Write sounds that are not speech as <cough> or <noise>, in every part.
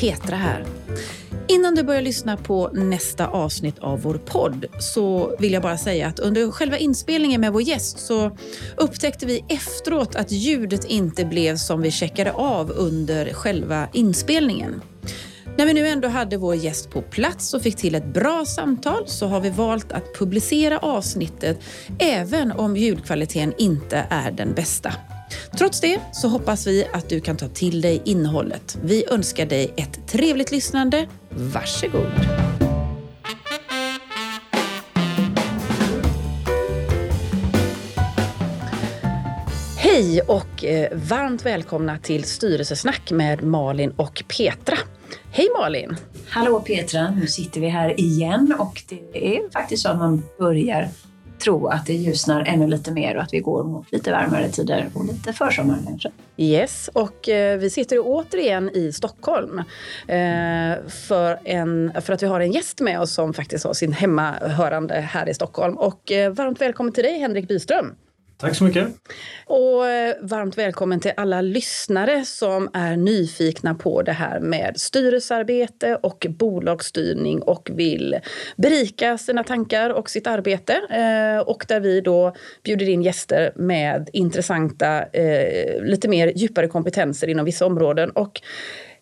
Petra här. Innan du börjar lyssna på nästa avsnitt av vår podd så vill jag bara säga att under själva inspelningen med vår gäst så upptäckte vi efteråt att ljudet inte blev som vi checkade av under själva inspelningen. När vi nu ändå hade vår gäst på plats och fick till ett bra samtal så har vi valt att publicera avsnittet även om ljudkvaliteten inte är den bästa. Trots det så hoppas vi att du kan ta till dig innehållet. Vi önskar dig ett trevligt lyssnande. Varsågod! Hej och eh, varmt välkomna till Styrelsesnack med Malin och Petra. Hej Malin! Hallå Petra, nu sitter vi här igen och det är faktiskt så att man börjar tro att det ljusnar ännu lite mer och att vi går mot lite varmare tider och lite försommar kanske. Yes, och eh, vi sitter återigen i Stockholm eh, för, en, för att vi har en gäst med oss som faktiskt har sin hemmahörande här i Stockholm. Och eh, varmt välkommen till dig Henrik Byström. Tack så mycket. Och eh, varmt välkommen till alla lyssnare som är nyfikna på det här med styrelsearbete och bolagsstyrning och vill berika sina tankar och sitt arbete. Eh, och där vi då bjuder in gäster med intressanta, eh, lite mer djupare kompetenser inom vissa områden. Och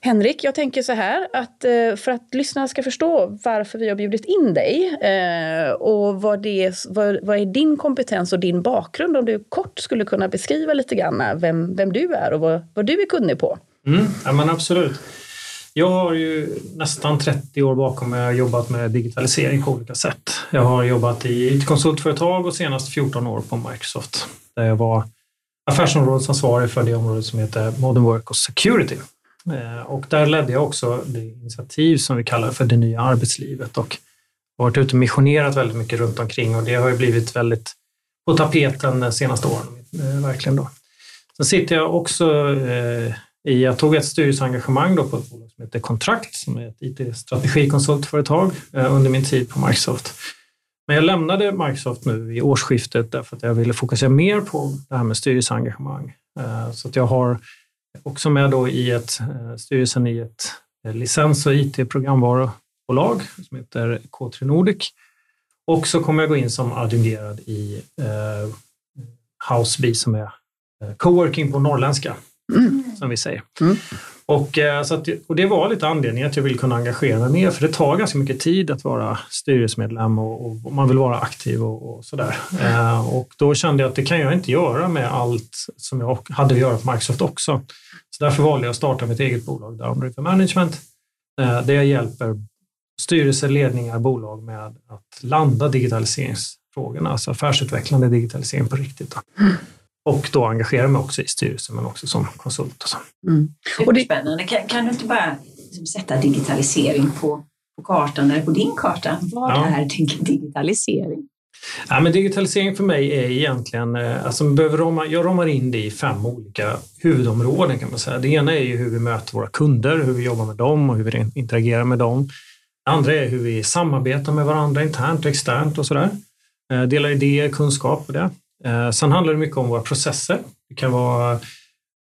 Henrik, jag tänker så här att eh, för att lyssnarna ska förstå varför vi har bjudit in dig eh, och vad, det, vad, vad är din kompetens och din bakgrund, om du kort skulle kunna beskriva lite grann vem, vem du är och vad, vad du är kunnig på. Mm, ja, men absolut. Jag har ju nästan 30 år bakom mig och jobbat med digitalisering på olika sätt. Jag har jobbat i ett konsultföretag och senast 14 år på Microsoft där jag var affärsområdesansvarig för det område som heter Modern Work och Security. Eh, och där ledde jag också det initiativ som vi kallar för det nya arbetslivet och varit ute och missionerat väldigt mycket runt omkring och det har ju blivit väldigt på tapeten de senaste åren. Eh, verkligen då. Sen sitter jag också eh, i, jag tog ett styrelseengagemang då på ett bolag som heter Kontrakt som är ett it-strategikonsultföretag under min tid på Microsoft. Men jag lämnade Microsoft nu i årsskiftet därför att jag ville fokusera mer på det här med styrelseengagemang. Så att jag har också med då i ett, eh, styrelsen i ett eh, licens och IT-programvarubolag som heter K3 Nordic. Och så kommer jag gå in som adjungerad i eh, Houseby som är eh, coworking på norrländska, mm. som vi säger. Mm. Och, eh, så att, och det var lite anledningen att jag vill kunna engagera mig mer, för det tar ganska mycket tid att vara styrelsemedlem och, och man vill vara aktiv och, och sådär. Eh, och då kände jag att det kan jag inte göra med allt som jag hade att göra på Microsoft också. Så därför valde jag att starta mitt eget bolag, Down Management, eh, där jag hjälper styrelseledningar, bolag med att landa digitaliseringsfrågorna, alltså affärsutvecklande digitalisering på riktigt. Då. Mm. Och då engagerar mig också i styrelsen men också som konsult. Och så. Mm. Och det... Spännande. Kan, kan, du inte bara liksom sätta digitalisering på, på kartan eller på din karta? Vad ja. är digitalisering? Ja, men digitalisering för mig är egentligen, eh, alltså behöver rama, jag ramar in det i fem olika huvudområden kan man säga. Det ena är ju hur vi möter våra kunder, hur vi jobbar med dem och hur vi interagerar med dem. Det andra är hur vi samarbetar med varandra internt och externt och sådär. Eh, delar idéer, kunskap och det. Eh, sen handlar det mycket om våra processer. Det kan vara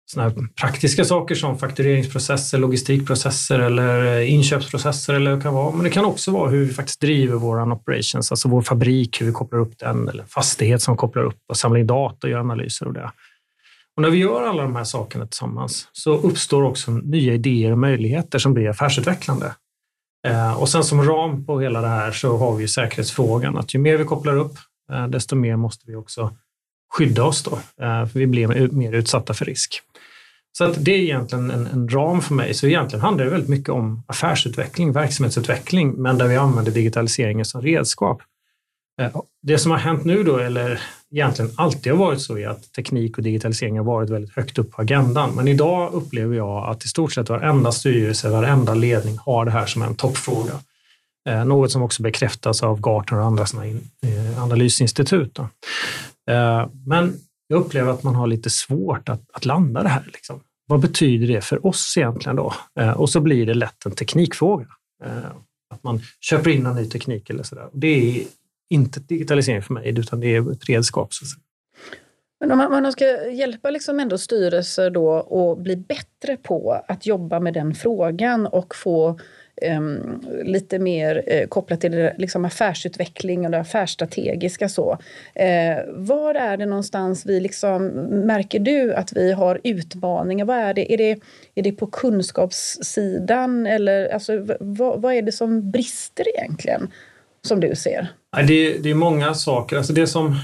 såna praktiska saker som faktureringsprocesser, logistikprocesser eller eh, inköpsprocesser. Eller det kan vara. Men det kan också vara hur vi faktiskt driver vår operations, alltså vår fabrik, hur vi kopplar upp den, eller fastighet som kopplar upp och samlar in data och gör analyser och det. Och när vi gör alla de här sakerna tillsammans så uppstår också nya idéer och möjligheter som blir affärsutvecklande. Eh, och sen som ram på hela det här så har vi ju säkerhetsfrågan, att ju mer vi kopplar upp, desto mer måste vi också skydda oss då, eh, för vi blir mer utsatta för risk. Så att det är egentligen en, en, ram för mig. Så egentligen handlar det väldigt mycket om affärsutveckling, verksamhetsutveckling, men där vi använder digitaliseringen som redskap. Eh, det som har hänt nu då, eller egentligen alltid har varit så, är att teknik och digitalisering har varit väldigt högt upp på agendan. Men idag upplever jag att i stort sett varenda styrelse, varenda ledning har det här som en toppfråga. Eh, något som också bekräftas av Gartner och andra såna eh, analysinstitut. Då. Eh, men jag upplever att man har lite svårt att, att landa det här. Liksom. Vad betyder det för oss egentligen då? Och så blir det lätt en teknikfråga. Att man köper in en ny teknik eller sådär. Det är inte digitalisering för mig, utan det är ett redskap. Så Men om man, om man ska hjälpa liksom ändå styrelser då att bli bättre på att jobba med den frågan och få um, lite mer uh, kopplat till liksom affärsutveckling och det affärsstrategiska. Så. Uh, var är det någonstans vi liksom, märker du att vi har utmaningar? Vad är, det? Är, det, är det på kunskapssidan eller alltså, vad, vad är det som brister egentligen som du ser? Det, det är många saker. Alltså det som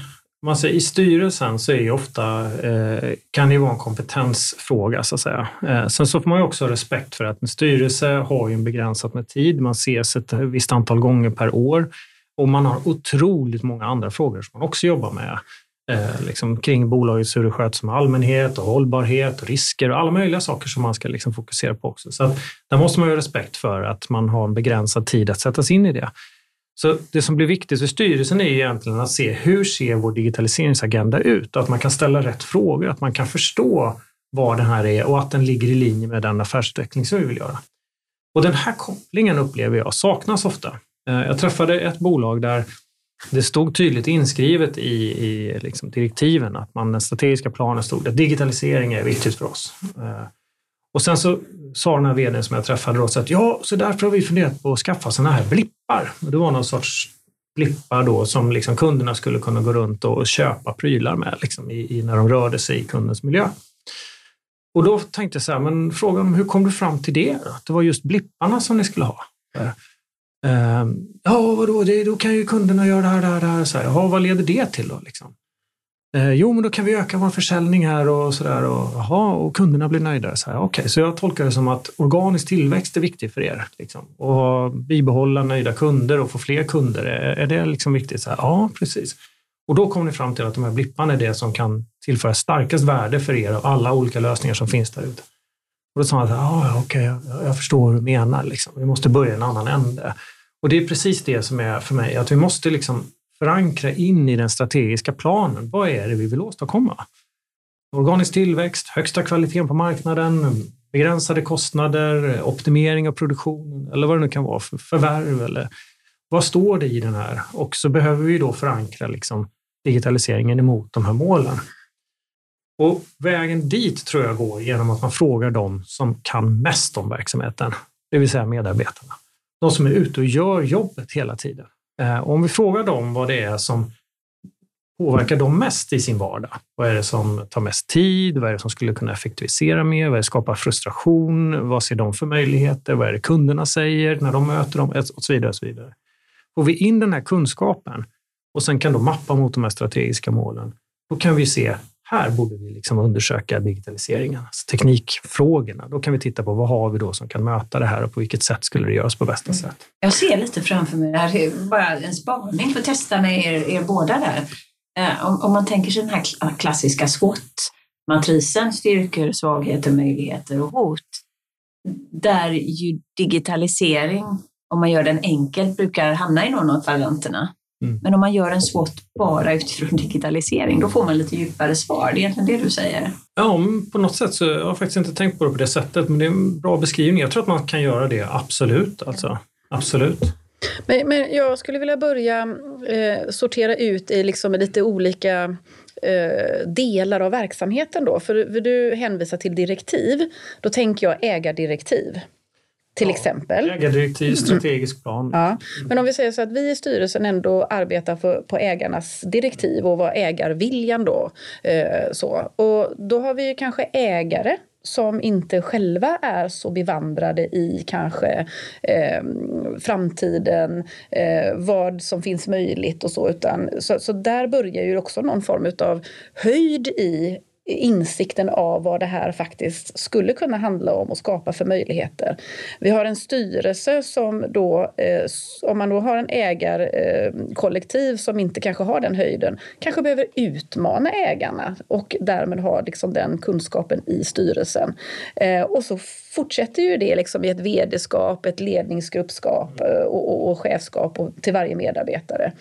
man säger, I styrelsen så är ju ofta, eh, kan det ju vara en kompetensfråga så att säga. Eh, sen så får man ju också ha respekt för att en styrelse har ju en begränsat med tid. Man ses ett visst antal gånger per år och man har otroligt många andra frågor som man också jobbar med. Eh, liksom kring bolagets hur det sköts med allmänhet och hållbarhet och risker och alla möjliga saker som man ska liksom fokusera på också. Så att, där måste man ju ha respekt för att man har en begränsad tid att sätta sig in i det. Så det som blir viktigt för styrelsen är egentligen att se hur ser vår digitaliseringsagenda ut? Att man kan ställa rätt frågor, att man kan förstå vad den här är och att den ligger i linje med den affärsutveckling som vi vill göra. Och den här kopplingen upplever jag saknas ofta. Eh, jag träffade ett bolag där det stod tydligt inskrivet i, i liksom direktiven att man, den strategiska planen stod att digitalisering är viktigt för oss. Eh, och sen så sa den här vdn som jag träffade då, så att ja, så därför har vi funderat på att skaffa sådana här blippar. Och det var någon sorts blippar då som liksom kunderna skulle kunna gå runt och köpa prylar med liksom, i, i, när de rörde sig i kundens miljö. Och då tänkte jag så här, men frågan hur kom du fram till det? Att det var just blipparna som ni skulle ha? Ehm, ja, vadå, det, då kan ju kunderna göra det här, det här, det här. Så här, ja, vad leder det till då? Liksom? Eh, jo, men då kan vi öka vår försäljning här och sådär. Och, jaha, och kunderna blir nöjda. Så, okay. så jag tolkar det som att organisk tillväxt är viktig för er. Liksom. Och bibehålla nöjda kunder och få fler kunder. Är, är det liksom viktigt? Så här, ja, precis. Och då kom ni fram till att de här blipparna är det som kan tillföra starkast värde för er av alla olika lösningar som finns där ute. Och då sa han att ah, okej, okay, jag, jag, förstår hur du menar. Liksom. Vi måste börja i en annan ände. Och det är precis det som är för mig, att vi måste liksom förankra in i den strategiska planen. Vad är det vi vill åstadkomma? Organisk tillväxt, högsta kvaliteten på marknaden, begränsade kostnader, optimering av produktionen eller vad det nu kan vara för förvärv eller vad står det i den här? Och så behöver vi då förankra liksom digitaliseringen emot de här målen. Och vägen dit tror jag går genom att man frågar dem som kan mest om verksamheten, det vill säga medarbetarna. De som är ute och gör jobbet hela tiden. Eh, och om vi frågar dem vad det är som påverkar dem mest i sin vardag. Vad är det som tar mest tid? Vad är det som skulle kunna effektivisera mer? Vad är det som skapar frustration? Vad ser de för möjligheter? Vad är det kunderna säger när de möter dem? Och så vidare. Och så vidare. Får vi in den här kunskapen och sen kan då mappa mot de här strategiska målen, då kan vi se här borde vi liksom undersöka digitaliseringen, alltså teknikfrågorna. Då kan vi titta på vad har vi då som kan möta det här och på vilket sätt skulle det göras på bästa mm. sätt. Jag ser lite framför mig, här, bara en spaning för att testa med er, er båda där. Eh, om, om, man tänker sig den här klassiska SWOT-matrisen, styrkor, svagheter, möjligheter och hot, där ju digitalisering, om man gör den enkelt, brukar hamna i någon av kvadranterna. Mm. Men om man gör en SWOT bara utifrån digitalisering, då får man lite djupare svar. Det är egentligen det du säger. Ja, på något sätt så jag har faktiskt inte tänkt på det på det sättet, men det är en bra beskrivning. Jag tror att man kan göra det, absolut. Alltså, absolut. Men, men jag skulle vilja börja eh, sortera ut i liksom lite olika eh, delar av verksamheten. Då. För, för du hänvisar till direktiv. Då tänker jag ägardirektiv till ja, exempel. Ägardirektiv, strategisk plan. Ja. Men om vi säger så att vi i styrelsen ändå arbetar för, på ägarnas direktiv och vad ägarviljan då. Eh, så. Och då har vi ju kanske ägare som inte själva är så bevandrade i kanske eh, framtiden, eh, vad som finns möjligt och så. Utan, så, så där börjar ju också någon form av höjd i insikten av vad det här faktiskt skulle kunna handla om och skapa för möjligheter. Vi har en styrelse som då, eh, om man då har en ägarkollektiv som inte kanske har den höjden, kanske behöver utmana ägarna och därmed ha liksom den kunskapen i styrelsen. Eh, och så fortsätter ju det liksom i ett vd-skap, ett ledningsgruppskap eh, och, och, och chefskap och till varje medarbetare.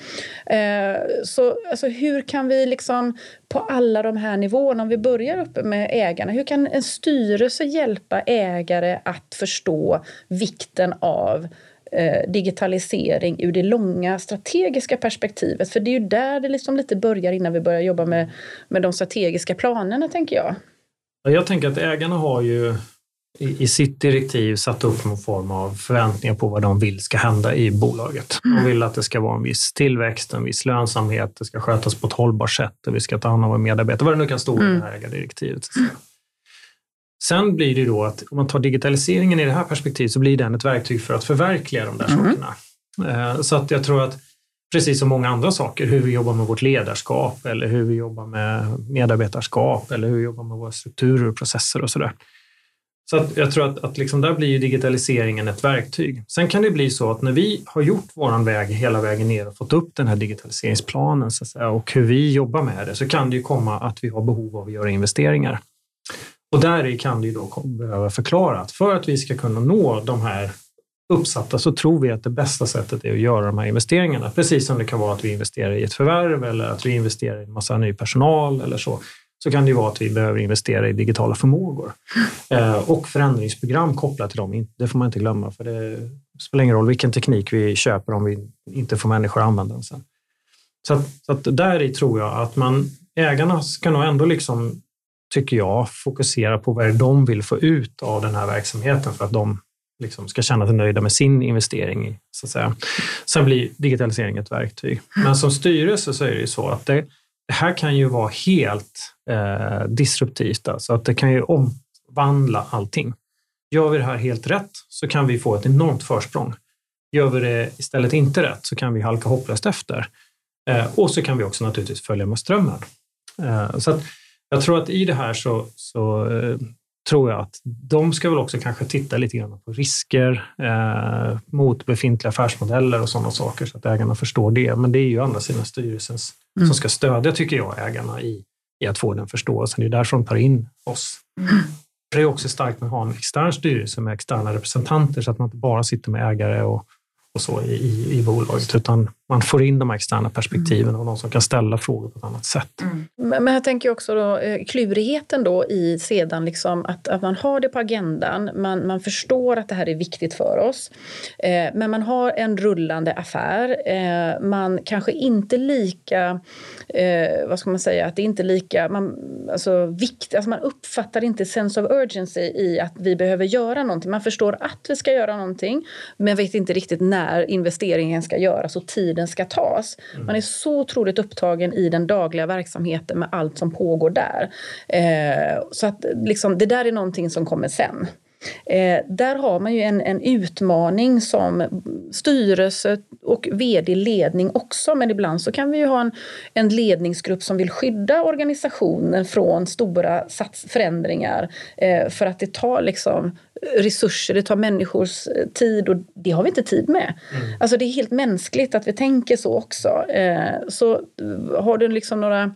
Så alltså, hur kan vi liksom på alla de här nivåerna, om vi börjar uppe med ägarna, hur kan en styrelse hjälpa ägare att förstå vikten av eh, digitalisering ur det långa strategiska perspektivet? För det är ju där det liksom lite börjar innan vi börjar jobba med, med de strategiska planerna, tänker jag. Jag tänker att ägarna har ju i, sitt direktiv satt upp någon form av förväntningar på vad de vill ska hända i bolaget. De mm. vill att det ska vara en viss tillväxt, en viss lönsamhet, det ska skötas på ett hållbart sätt och vi ska ta hand om våra medarbetare, vad det nu kan stå i mm. det här ägardirektivet. Sen blir det då att om man tar digitaliseringen i det här perspektivet så blir den ett verktyg för att förverkliga de där mm. sakerna. Eh, så att jag tror att precis som många andra saker, hur vi jobbar med vårt ledarskap eller hur vi jobbar med medarbetarskap eller hur vi jobbar med våra strukturer och processer och sådär. Så att jag tror att, att liksom där blir digitaliseringen ett verktyg. Sen kan det bli så att när vi har gjort vår väg hela vägen ner och fått upp den här digitaliseringsplanen så säga, och hur vi jobbar med det så kan det ju komma att vi har behov av att göra investeringar. Och där kan det ju då behöva förklara att för att vi ska kunna nå de här uppsatta så tror vi att det bästa sättet är att göra de här investeringarna. Precis som det kan vara att vi investerar i ett förvärv eller att vi investerar i en massa ny personal eller så så kan det ju vara att vi behöver investera i digitala förmågor. Eh, och förändringsprogram kopplat till dem, det får man inte glömma, för det spelar ingen roll vilken teknik vi köper om vi inte får människor att använda den sen. Så, att, så att där i tror jag att man, ägarna ska nog ändå liksom, tycker jag, fokusera på vad de vill få ut av den här verksamheten för att de liksom ska känna sig nöjda med sin investering. Så att säga. Sen blir digitalisering ett verktyg. Men som styrelse så är det ju så att det, det här kan ju vara helt eh, disruptivt, alltså att det kan ju omvandla allting. Gör vi det här helt rätt så kan vi få ett enormt försprång. Gör vi det istället inte rätt så kan vi halka hopplöst efter. Eh, och så kan vi också naturligtvis följa med strömmen. Eh, så att jag tror att i det här så, så eh, tror jag att de ska väl också kanske titta lite grann på risker eh, mot befintliga affärsmodeller och sådana saker så att ägarna förstår det. Men det är ju andra sidan styrelsens mm. som ska stödja, tycker jag, ägarna i, i att få den förståelsen. Det är därför de tar in oss. Mm. Det är också starkt med att ha en extern styrelse med externa representanter så att man inte bara sitter med ägare och och så i, i, i bolaget, utan man får in de externa perspektiven och de som kan ställa frågor på ett annat sätt. Mm. Men, jag tänker också då, eh, klurigheten då i sedan liksom att, att man har det på agendan, man, man förstår att det här är viktigt för oss, eh, men man har en rullande affär. Eh, man kanske inte lika, eh, vad ska man säga, att det är inte lika, man, alltså, vikt, alltså man uppfattar inte sense of urgency i att vi behöver göra någonting. Man förstår att vi ska göra någonting, men vet inte riktigt när investeringen ska göras och tiden ska tas. Man är så otroligt upptagen i den dagliga verksamheten med allt som pågår där. Eh, så att liksom, det där är någonting som kommer sen. Eh, där har man ju en, en utmaning som styrelse och vd-ledning också men ibland så kan vi ju ha en, en ledningsgrupp som vill skydda organisationen från stora sats, förändringar eh, för att det tar liksom resurser, det tar människors eh, tid och det har vi inte tid med. Mm. Alltså det är helt mänskligt att vi tänker så också. Eh, så eh, har du, liksom några,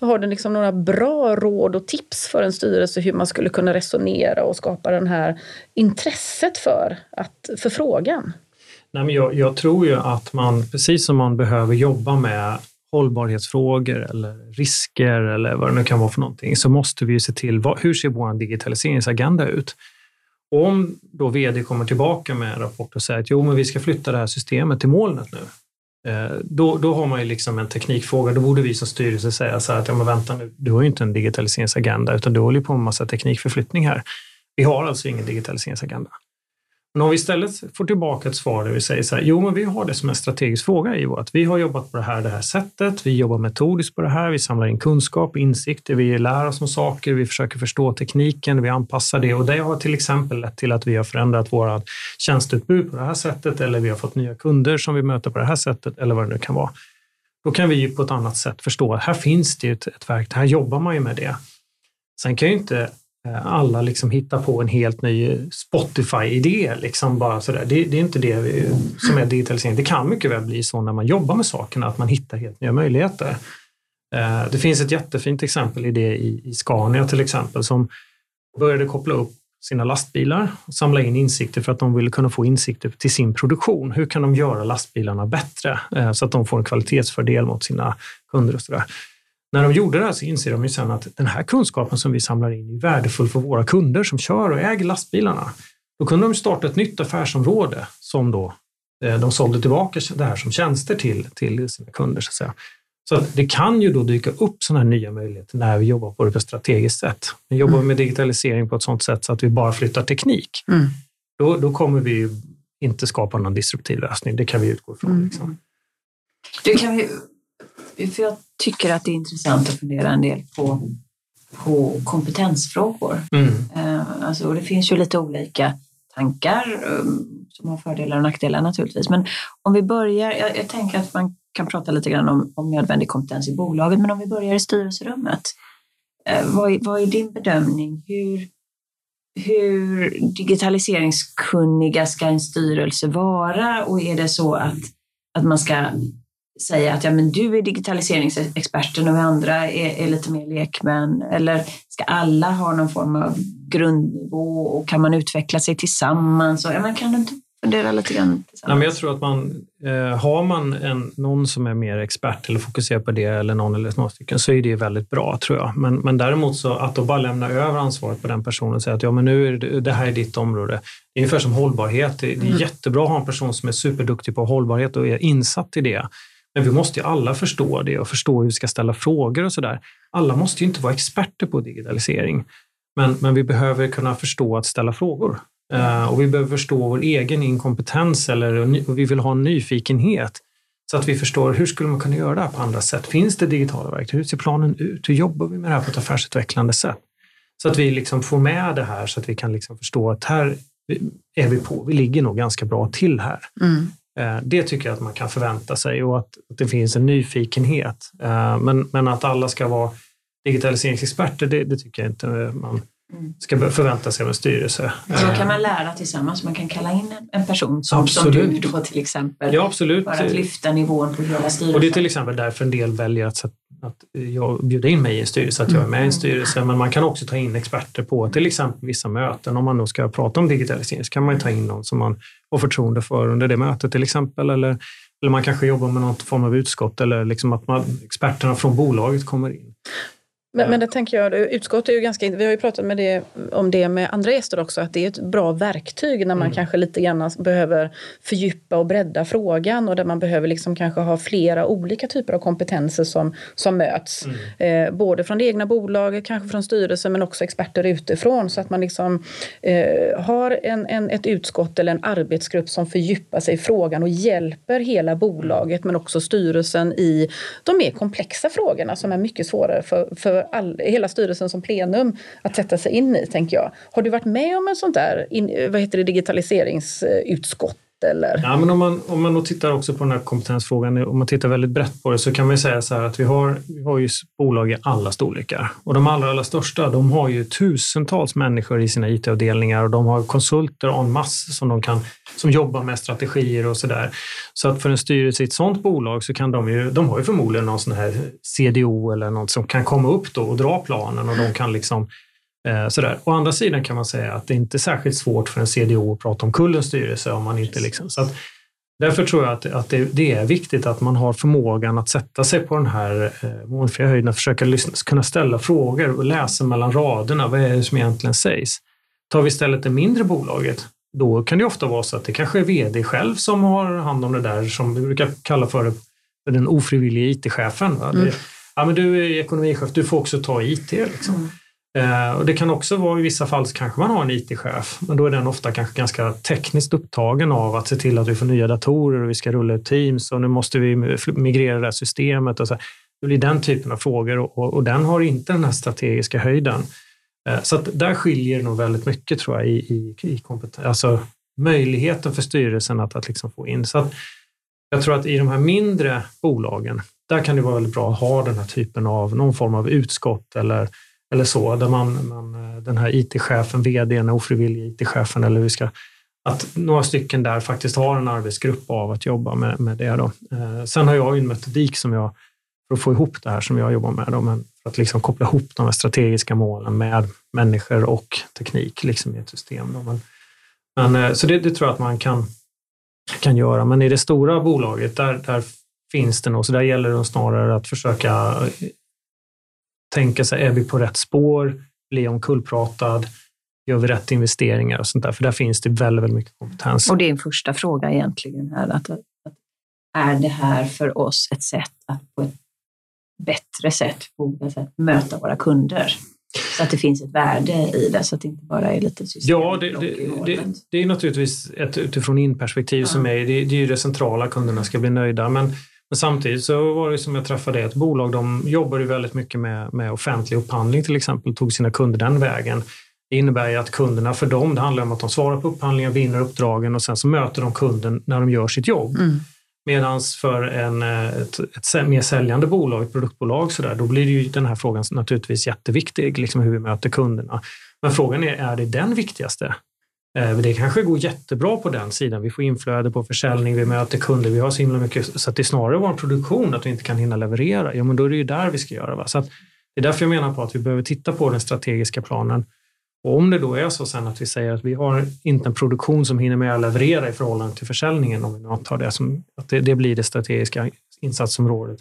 har du liksom några bra råd och tips för en styrelse hur man skulle kunna resonera och skapa det här intresset för, att, för frågan? Nej, men jag, jag tror ju att man, precis som man behöver jobba med hållbarhetsfrågor eller risker eller vad det nu kan vara för någonting, så måste vi ju se till vad, hur ser vår digitaliseringsagenda ut? Om då vd kommer tillbaka med en rapport och säger att jo, men vi ska flytta det här systemet till molnet nu. Eh, då, då har man ju liksom en teknikfråga. Då borde vi som styrelse säga så här att ja, men vänta nu, du har ju inte en digitaliseringsagenda utan du håller på med en massa teknikförflyttning här. Vi har alltså ingen digitaliseringsagenda. Men om vi istället får tillbaka ett svar där vi säger så här, jo men vi har det som en strategisk fråga i vårt. Vi har jobbat på det här, det här sättet, vi jobbar metodiskt på det här, vi samlar in kunskap, insikter, vi lär oss om saker, vi försöker förstå tekniken, vi anpassar det och det har till exempel lett till att vi har förändrat våra tjänsteutbud på det här sättet eller vi har fått nya kunder som vi möter på det här sättet eller vad det nu kan vara. Då kan vi ju på ett annat sätt förstå att här finns det ett, ett verk, här jobbar man ju med det. Sen kan ju inte Eh, alla liksom hittar på en helt ny Spotify-idé. Liksom bara sådär. Det, det, är inte det vi, som är digitalisering. Det kan mycket väl bli så när man jobbar med sakerna att man hittar helt nya möjligheter. Eh, det finns ett jättefint exempel i det i, Scania till exempel som började koppla upp sina lastbilar och samla in insikter för att de ville kunna få insikter till sin produktion. Hur kan de göra lastbilarna bättre eh, så att de får en kvalitetsfördel mot sina kunder och sådär. När de gjorde det här så inser de ju sen att den här kunskapen som vi samlar in är värdefull för våra kunder som kör och äger lastbilarna. Då kunde de starta ett nytt affärsområde som då eh, de sålde tillbaka det här som tjänster till, till sina kunder. Så att säga. Så det kan ju då dyka upp sådana här nya möjligheter när vi jobbar på det på ett strategiskt sätt. Men jobbar vi mm. med digitalisering på ett sådant sätt så att vi bara flyttar teknik, mm. då, då kommer vi inte skapa någon disruptiv lösning. Det kan vi utgå ifrån. Mm. Liksom. Det kan vi, för jag tycker att det är intressant att fundera en del på, på kompetensfrågor. Mm. Eh, alltså, och det finns ju lite olika tankar um, som har fördelar och nackdelar naturligtvis. Men om vi börjar, jag, jag tänker att man kan prata lite grann om, om nödvändig kompetens i bolaget, men om vi börjar i styrelserummet. Eh, vad, vad är din bedömning? Hur, hur digitaliseringskunniga ska en styrelse vara och är det så att, att man ska säga att ja, men du är digitaliseringsexperten och vi andra är, är lite mer lekmän? Eller ska alla ha någon form av grundnivå och kan man utveckla sig tillsammans? Och, ja, men kan du inte fundera lite grann? Nej, men jag tror att man, eh, har man en, någon som är mer expert eller fokuserar på det eller någon eller några stycken så är det väldigt bra tror jag. Men, men däremot så att då bara lämna över ansvaret på den personen och säga att ja, men nu är det, det här är ditt område. Det är ungefär som hållbarhet. Det, det är mm. jättebra att ha en person som är superduktig på hållbarhet och är insatt i det. Men vi måste ju alla förstå det och förstå hur vi ska ställa frågor och sådär. Alla måste ju inte vara experter på digitalisering, men, men vi behöver kunna förstå att ställa frågor. Uh, och vi behöver förstå vår egen inkompetens eller och vi vill ha en nyfikenhet så att vi förstår hur skulle man kunna göra det här på andra sätt? Finns det digitala verktyg? Hur ser planen ut? Hur jobbar vi med det här på ett affärsutvecklande sätt? Så att vi liksom får med det här så att vi kan liksom förstå att här är vi på. Vi ligger nog ganska bra till här. Mm. Eh, det tycker jag att man kan förvänta sig och att, det finns en nyfikenhet. Eh, men, men att alla ska vara digitaliseringsexperter, det, det tycker jag inte man ska förvänta sig av en styrelse. Så kan man lära tillsammans, man kan kalla in en person som, som du då till exempel. Ja, absolut. För att lyfta nivån på hela styrelsen. Och det är till exempel därför en del väljer att, att jag bjuder in mig i en styrelse, att jag är med i en styrelse. Men man kan också ta in experter på till exempel vissa möten. Om man då ska prata om digitalisering så kan man ta in någon som man har förtroende för under det mötet till exempel. Eller, eller man kanske jobbar med någon form av utskott eller liksom att man, experterna från bolaget kommer in. Men, men det tänker jag, utskott är ju ganska, vi har ju pratat med det, om det med andra gäster också, att det är ett bra verktyg när man mm. kanske lite grann behöver fördjupa och bredda frågan och där man behöver liksom kanske ha flera olika typer av kompetenser som, som möts. Mm. Eh, både från det egna bolaget, kanske från styrelsen men också experter utifrån så att man liksom eh, har en, en, ett utskott eller en arbetsgrupp som fördjupar sig i frågan och hjälper hela bolaget men också styrelsen i de mer komplexa frågorna som är mycket svårare för, för all, hela styrelsen som plenum att sätta sig in i, tänker jag. Har du varit med om en sån där in, vad heter det, digitaliseringsutskott eller? Ja, men om, man, om man då tittar också på den här kompetensfrågan, om man tittar väldigt brett på det så kan man säga så här att vi har, vi har ju bolag i alla storlekar och de allra, allra största de har ju tusentals människor i sina IT-avdelningar och de har konsulter en masse som de kan som jobbar med strategier och så där. Så att för en styrelse i ett sådant bolag så kan de ju, de har ju förmodligen någon sån här CDO eller något som kan komma upp då och dra planen och de kan liksom Eh, sådär. Å andra sidan kan man säga att det inte är särskilt svårt för en CDO att prata om kullens styrelse om man inte liksom, så att, Därför tror jag att, att det, det, är viktigt att man har förmågan att sätta sig på den här eh, månfria höjden och försöka lyssna, kunna ställa frågor och läsa mellan raderna. Vad är det som egentligen sägs? Tar vi istället det mindre bolaget, då kan det ofta vara så att det kanske är vd själv som har hand om det där som vi brukar kalla för, den ofrivilliga IT-chefen. Mm. Ja, men du är ekonomichef, du får också ta IT. Liksom. Mm. Eh, och det kan också vara i vissa fall så kanske man har en IT-chef, men då är den ofta kanske ganska tekniskt upptagen av att se till att vi får nya datorer och vi ska rulla ut Teams och nu måste vi migrera det här systemet. Och så. Det blir den typen av frågor och, och den har inte den här strategiska höjden. Eh, så att där skiljer det nog väldigt mycket tror jag i, i, i kompetens, alltså möjligheten för styrelsen att, att liksom få in. Så att jag tror att i de här mindre bolagen, där kan det vara väldigt bra att ha den här typen av någon form av utskott eller eller så, där man, man eh, den här IT-chefen, vdn, ofrivillig IT-chefen eller hur vi ska att några stycken där faktiskt har en arbetsgrupp av att jobba med, med det. Då. Eh, sen har jag en metodik som jag, för att få ihop det här som jag jobbar med, då, men för att liksom koppla ihop de här strategiska målen med människor och teknik liksom i ett system. Då. Men, men, eh, så det, det tror jag att man kan, kan göra, men i det stora bolaget, där, där finns det nog, så där gäller det snarare att försöka eh, tänka sig, är vi på rätt spår? Bli omkullpratad? Gör vi rätt investeringar och sånt där? För där finns det väldigt, väldigt mycket kompetens. Och det är en första fråga egentligen här. Att, att, är det här för oss ett sätt att på ett bättre sätt, på olika sätt möta våra kunder? Så att det finns ett värde i det, så att det inte bara är lite system. Ja, det, det, det, det, är naturligtvis ett utifrån in-perspektiv ja. som är, det, är ju det centrala, kunderna ska bli nöjda. Men, men samtidigt så var det som jag träffade ett bolag, de jobbar ju väldigt mycket med, med offentlig upphandling till exempel, tog sina kunder den vägen. Det innebär ju att kunderna för dem, det handlar om att de svarar på upphandlingar, vinner uppdragen och sen så möter de kunden när de gör sitt jobb. Mm. Medan för en, eh, ett, ett, mer säljande bolag, ett produktbolag, så där, då blir ju den här frågan naturligtvis jätteviktig, liksom hur vi möter kunderna. Men frågan är, är det den viktigaste? Eh, det kanske går jättebra på den sidan. Vi får inflöde på försäljning, vi möter kunder, vi har så himla mycket, så att det är snarare vår produktion att vi inte kan hinna leverera. Ja, men då är det ju där vi ska göra. Va? Så att det är därför jag menar på att vi behöver titta på den strategiska planen och om det då är så sen att vi säger att vi har inte en produktion som hinner med att leverera i förhållande till försäljningen, om vi nu antar det som att det, det blir det strategiska insatsområdet,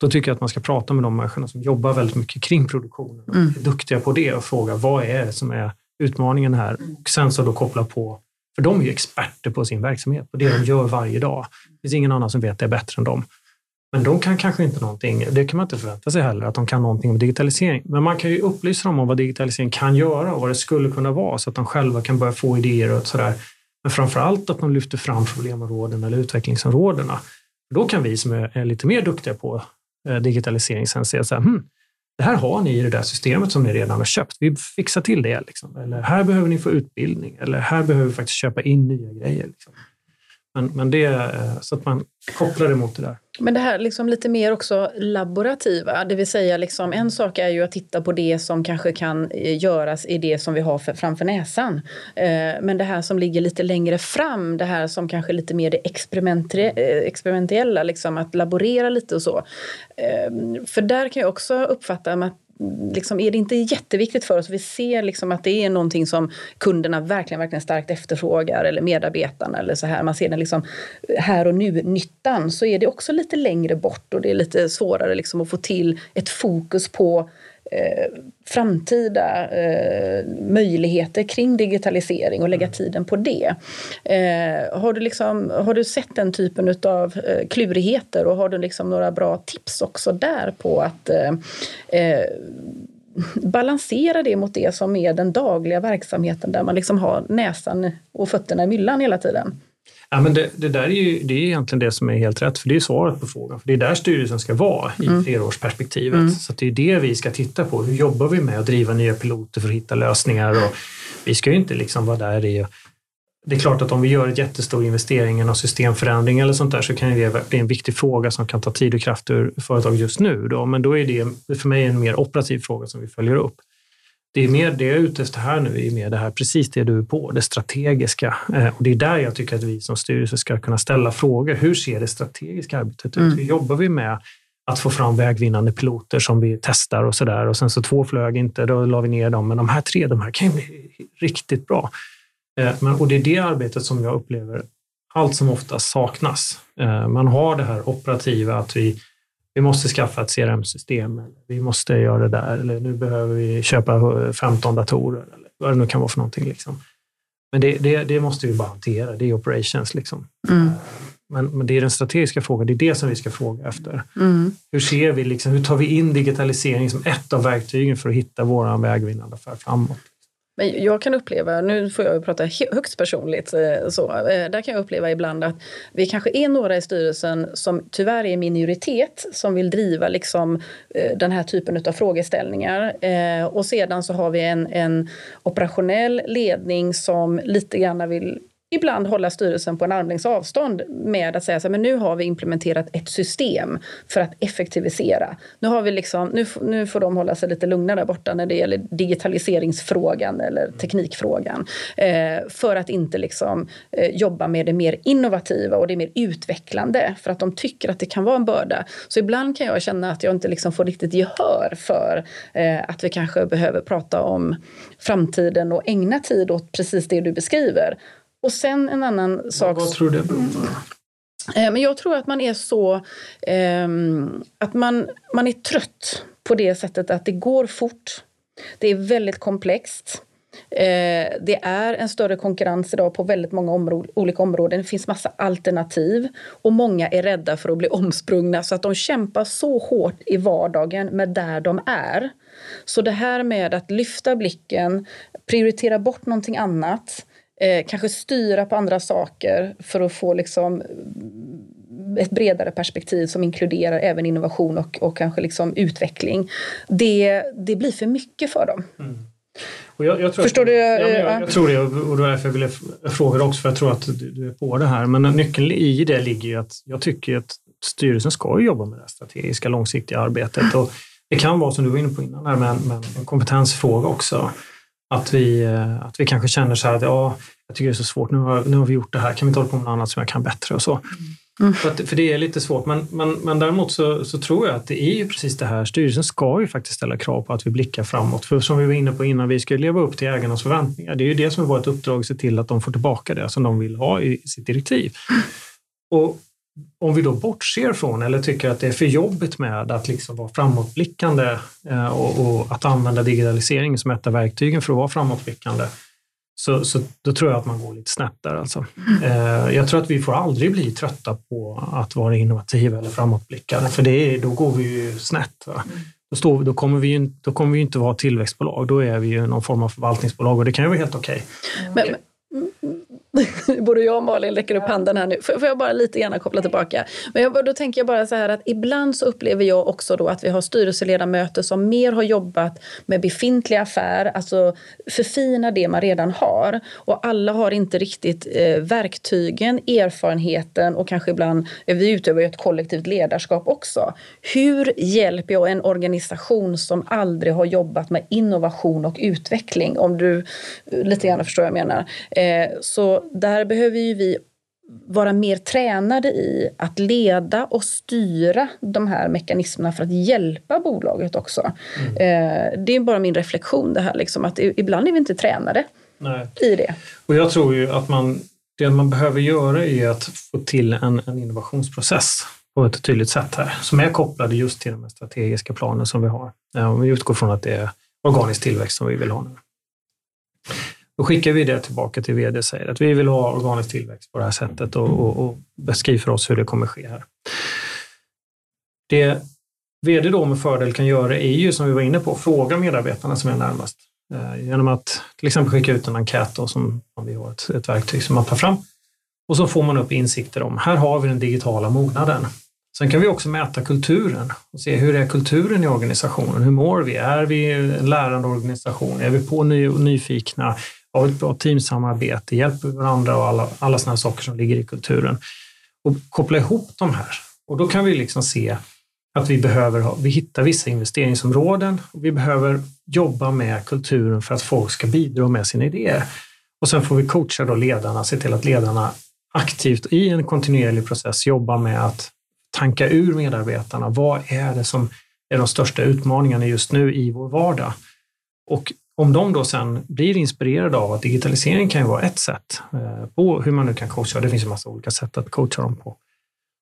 då tycker jag att man ska prata med de människorna som jobbar väldigt mycket kring produktionen och mm. är duktiga på det och fråga vad är det som är utmaningen här? Och sen så då koppla på, för de är ju experter på sin verksamhet, på det de gör varje dag. Det finns ingen annan som vet det bättre än dem. Men de kan kanske inte någonting, det kan man inte förvänta sig heller, att de kan någonting om digitalisering. Men man kan ju upplysa dem om vad digitalisering kan göra och vad det skulle kunna vara så att de själva kan börja få idéer och sådär. Men framför allt att de lyfter fram problemområden eller utvecklingsområdena. Då kan vi som är, lite mer duktiga på eh, digitalisering sen säga så här, hm, det här har ni i det där systemet som ni redan har köpt. Vi fixar till det. Liksom. Eller här behöver ni få utbildning. Eller här behöver vi faktiskt köpa in nya grejer. Liksom. Men, men det, eh, så att man kopplar det mot det där. Men det här liksom lite mer också laborativa, det vill säga liksom, en sak är ju att titta på det som kanske kan eh, göras i det som vi har för, framför näsan. Eh, men det här som ligger lite längre fram, det här som kanske lite mer det experimentella, liksom att laborera lite och så. För där kan jag också uppfatta att liksom, är det inte jätteviktigt för oss? Vi ser liksom att det är någonting som kunderna verkligen, verkligen starkt efterfrågar eller medarbetarna eller så här. Man ser den liksom här och nu-nyttan så är det också lite längre bort och det är lite svårare liksom att få till ett fokus på eh, framtida eh, möjligheter kring digitalisering och lägga mm. tiden på det. Eh, har, du liksom, har du sett den typen av eh, klurigheter och har du liksom några bra tips också där på att eh, eh, balansera det mot det som är den dagliga verksamheten där man liksom har näsan och fötterna i myllan hela tiden? Ja, men det, det, där är ju det är egentligen det som är helt rätt, för det är svaret på frågan. För det är där styrelsen ska vara i mm. flerårsperspektivet. Mm. Så det är det vi ska titta på. Hur jobbar vi med att driva nya piloter för att hitta lösningar? Och vi ska ju inte liksom vara där i det är klart att om vi gör en jättestor investering i någon systemförändring eller sånt där så kan det bli en viktig fråga som kan ta tid och kraft ur företaget just nu. Då. Men då är det för mig en mer operativ fråga som vi följer upp det är mer det jag är ute efter här nu, är mer det här, precis det du är på, det strategiska. Eh, och det är där jag tycker att vi som styrelse ska kunna ställa frågor. Hur ser det strategiska arbetet ut? Mm. Hur jobbar vi med att få fram vägvinnande piloter som vi testar och så där. Och sen så två flög inte, då la vi ner dem. Men de här tre, de här kan ju bli riktigt bra. Eh, men, och det är det arbetet som jag upplever allt som oftast saknas. Eh, man har det här operativa, att vi vi måste skaffa ett CRM-system, vi måste göra det där, eller nu behöver vi köpa 15 datorer, eller vad det nu kan vara för någonting. Liksom. Men det, det, det, måste vi bara hantera, det är operations. Liksom. Mm. Men, men, det är den strategiska frågan, det är det som vi ska fråga efter. Mm. Hur ser vi, liksom, hur tar vi in digitalisering som ett av verktygen för att hitta vår vägvinnande affär framåt? Men jag kan uppleva, nu får jag prata högst personligt, eh, så, eh, där kan jag uppleva ibland att vi kanske är några i styrelsen som tyvärr är minoritet som vill driva liksom, eh, den här typen av frågeställningar. Och sedan så har vi en, en operationell ledning som lite grann vill ibland hålla styrelsen på en armlängds avstånd med att säga så här, men nu har vi implementerat ett system för att effektivisera. Nu, har vi liksom, nu, nu får de hålla sig lite lugna där borta när det gäller digitaliseringsfrågan eller teknikfrågan. Eh, för att inte liksom, eh, jobba med det mer innovativa och det mer utvecklande för att de tycker att det kan vara en börda. Så ibland kan jag känna att jag inte liksom får riktigt gehör för eh, att vi kanske behöver prata om framtiden och ägna tid åt precis det du beskriver. Och sen en annan sak. Vad tror du det beror på? Eh, men jag tror att man är så... Eh, att man, man är trött på det sättet att det går fort. Det är väldigt komplext. Eh, det är en större konkurrens idag på väldigt många områ olika områden. Det finns massa alternativ och många är rädda för att bli <laughs> omsprungna så att de kämpar så hårt i vardagen med där de är. Så det här med att lyfta blicken, prioritera bort någonting annat, eh, kanske styra på andra saker för att få liksom ett bredare perspektiv som inkluderar även innovation och, och kanske liksom utveckling. Det, det blir för mycket för dem. Mm. Jag, jag Förstår du? Ja, jag, jag, tror det och det var därför jag ville fråga också för jag tror att du, du är på det här. Men nyckeln i det ligger ju att jag tycker att styrelsen ska jobba med det strategiska långsiktiga arbetet. Och det kan vara som du var inne på innan, här, men, men en kompetensfråga också. Att vi, eh, att vi kanske känner så här att ja, jag tycker det är så svårt, nu har, nu har vi gjort det här, kan vi inte hålla på med något annat som jag kan bättre och så. Mm. För, att, för, det är lite svårt, men, men, men däremot så, så, tror jag att det är ju precis det här, styrelsen ska ju faktiskt ställa krav på att vi blickar framåt. För som vi var inne på innan, vi ska leva upp till ägarnas förväntningar. Det är ju det som är vårt uppdrag, att se till att de får tillbaka det som de vill ha i sitt direktiv. Och om vi då bortser från eller tycker att det är för jobbigt med att liksom vara framåtblickande eh, och, och, att använda digitalisering som ett av verktygen för att vara framåtblickande, så, så då tror jag att man går lite snett där. Alltså. Mm. jag tror att vi får aldrig bli trötta på att vara innovativa eller framåtblickande, för det då går vi ju snett. Va? Mm. Då, står, då, kommer vi ju, då kommer vi inte vara tillväxtbolag, då är vi ju någon form av förvaltningsbolag och det kan ju vara helt okej. Okay. <laughs> Både jag och Malin räcker upp handen här nu. Får jag bara lite grann koppla tillbaka? Men jag, då tänker jag bara så här att ibland så upplever jag också då att vi har styrelseledamöter som mer har jobbat med befintlig affär, alltså förfina det man redan har. Och alla har inte riktigt eh, verktygen, erfarenheten och kanske ibland, eh, vi utövar ju ett kollektivt ledarskap också. Hur hjälper jag en organisation som aldrig har jobbat med innovation och utveckling? Om du eh, lite grann förstår vad jag menar. Eh, så där behöver ju vi vara mer tränade i att leda och styra de här mekanismerna för att hjälpa bolaget också. Mm. Eh, det är bara min reflektion det här, liksom, att ibland är vi inte tränade Nej. i det. Och jag tror ju att man, det man behöver göra är att få till en, en innovationsprocess på ett tydligt sätt här, som är kopplad just till de strategiska planen som vi har. Om vi utgår från att det är organisk tillväxt som vi vill ha nu. Då skickar vi det tillbaka till vd och säger att vi vill ha organisk tillväxt på det här sättet och, och, och beskriv för oss hur det kommer ske här. Det vd då med fördel kan göra är ju som vi var inne på, fråga medarbetarna som är närmast. Eh, genom att till exempel skicka ut en enkät då, som vi har ett, ett verktyg som man tar fram. Och så får man upp insikter om, här har vi den digitala mognaden. Sen kan vi också mäta kulturen och se hur är kulturen i organisationen? Hur mår vi? Är vi en lärande organisation? Är vi på ny, nyfikna? Ha ett bra teamsamarbete, hjälper varandra och alla, alla sådana saker som ligger i kulturen. Och koppla ihop de här. Och då kan vi liksom se att vi behöver ha, vi hittar vissa investeringsområden och vi behöver jobba med kulturen för att folk ska bidra med sina idéer. Och sen får vi coacha då ledarna, se till att ledarna aktivt i en kontinuerlig process jobbar med att tanka ur medarbetarna. Vad är det som är de största utmaningarna just nu i vår vardag? Och om de då sen blir inspirerade av att digitalisering kan ju vara ett sätt eh, på hur man nu kan coacha, det finns en massa olika sätt att coacha dem på,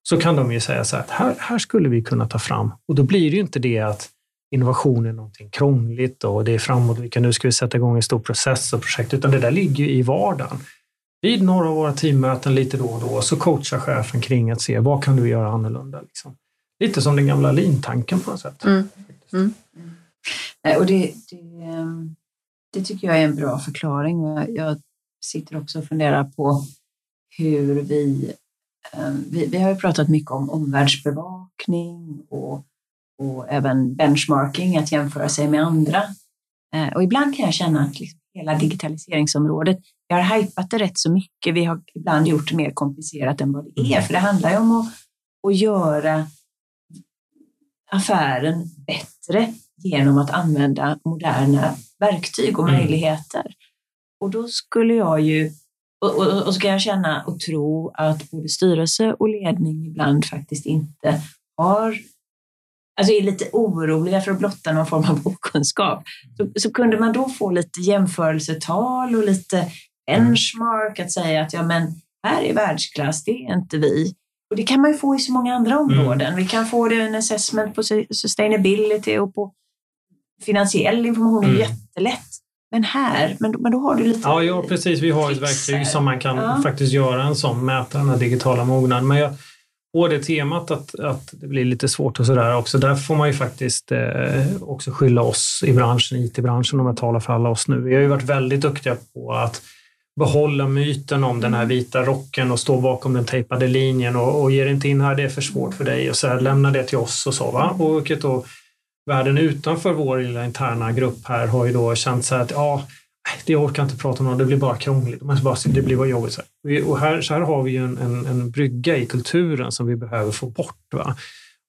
så kan de ju säga så här att här, här skulle vi kunna ta fram och då blir det ju inte det att innovation är någonting krångligt och det är framåt, nu ska vi sätta igång en stor process och projekt, utan det där ligger ju i vardagen. Vid några av våra teammöten lite då och då så coachar chefen kring att se vad kan du göra annorlunda? Liksom. Lite som den gamla lintanken på något sätt. Mm. Mm. Och det, det, ehm, det tycker jag är en bra förklaring. Jag sitter också och funderar på hur vi... Ehm, vi, vi har ju pratat mycket om omvärldsbevakning och, och även benchmarking, att jämföra sig med andra. Eh, och ibland kan jag känna att liksom hela digitaliseringsområdet, vi har hajpat det rätt så mycket. Vi har ibland gjort det mer komplicerat än vad det är, för det handlar ju om att, att göra affären bättre genom att använda moderna verktyg och mm. möjligheter. Och då skulle jag ju, och, och, och ska jag känna och tro att både styrelse och ledning ibland faktiskt inte har alltså är lite oroliga för att blotta någon form av <laughs> okunskap, så, så kunde man då få lite jämförelsetal och lite benchmark att säga att ja, men här är världsklass, det är inte vi. Och det kan man ju få i så många andra mm. områden. Mm. Vi kan få det en assessment på sustainability och på finansiell information är mm. jättelätt. men här, men, men då har du lite... Ja, ja precis. Vi har ett verktyg som man kan ja. faktiskt göra en sån, mäta den här digitala mognaden. Men jag, på det temat att, att det blir lite svårt och sådär också, där får man ju faktiskt eh, också skylla oss i branschen, IT-branschen om jag talar för alla oss nu. Vi har ju varit väldigt duktiga på att behålla myten om den här mm. vita rocken och stå bakom den tejpade linjen och, och ge det inte in här, det är för svårt för dig och så här, lämna det till oss och så. Va? Och vilket då världen utanför vår lilla interna grupp här har ju då känt så här att ja, det orkar inte prata om, det blir bara krångligt, det blir bara jobbigt. Så här. Och här, så här har vi ju en, en, en brygga i kulturen som vi behöver få bort. Va?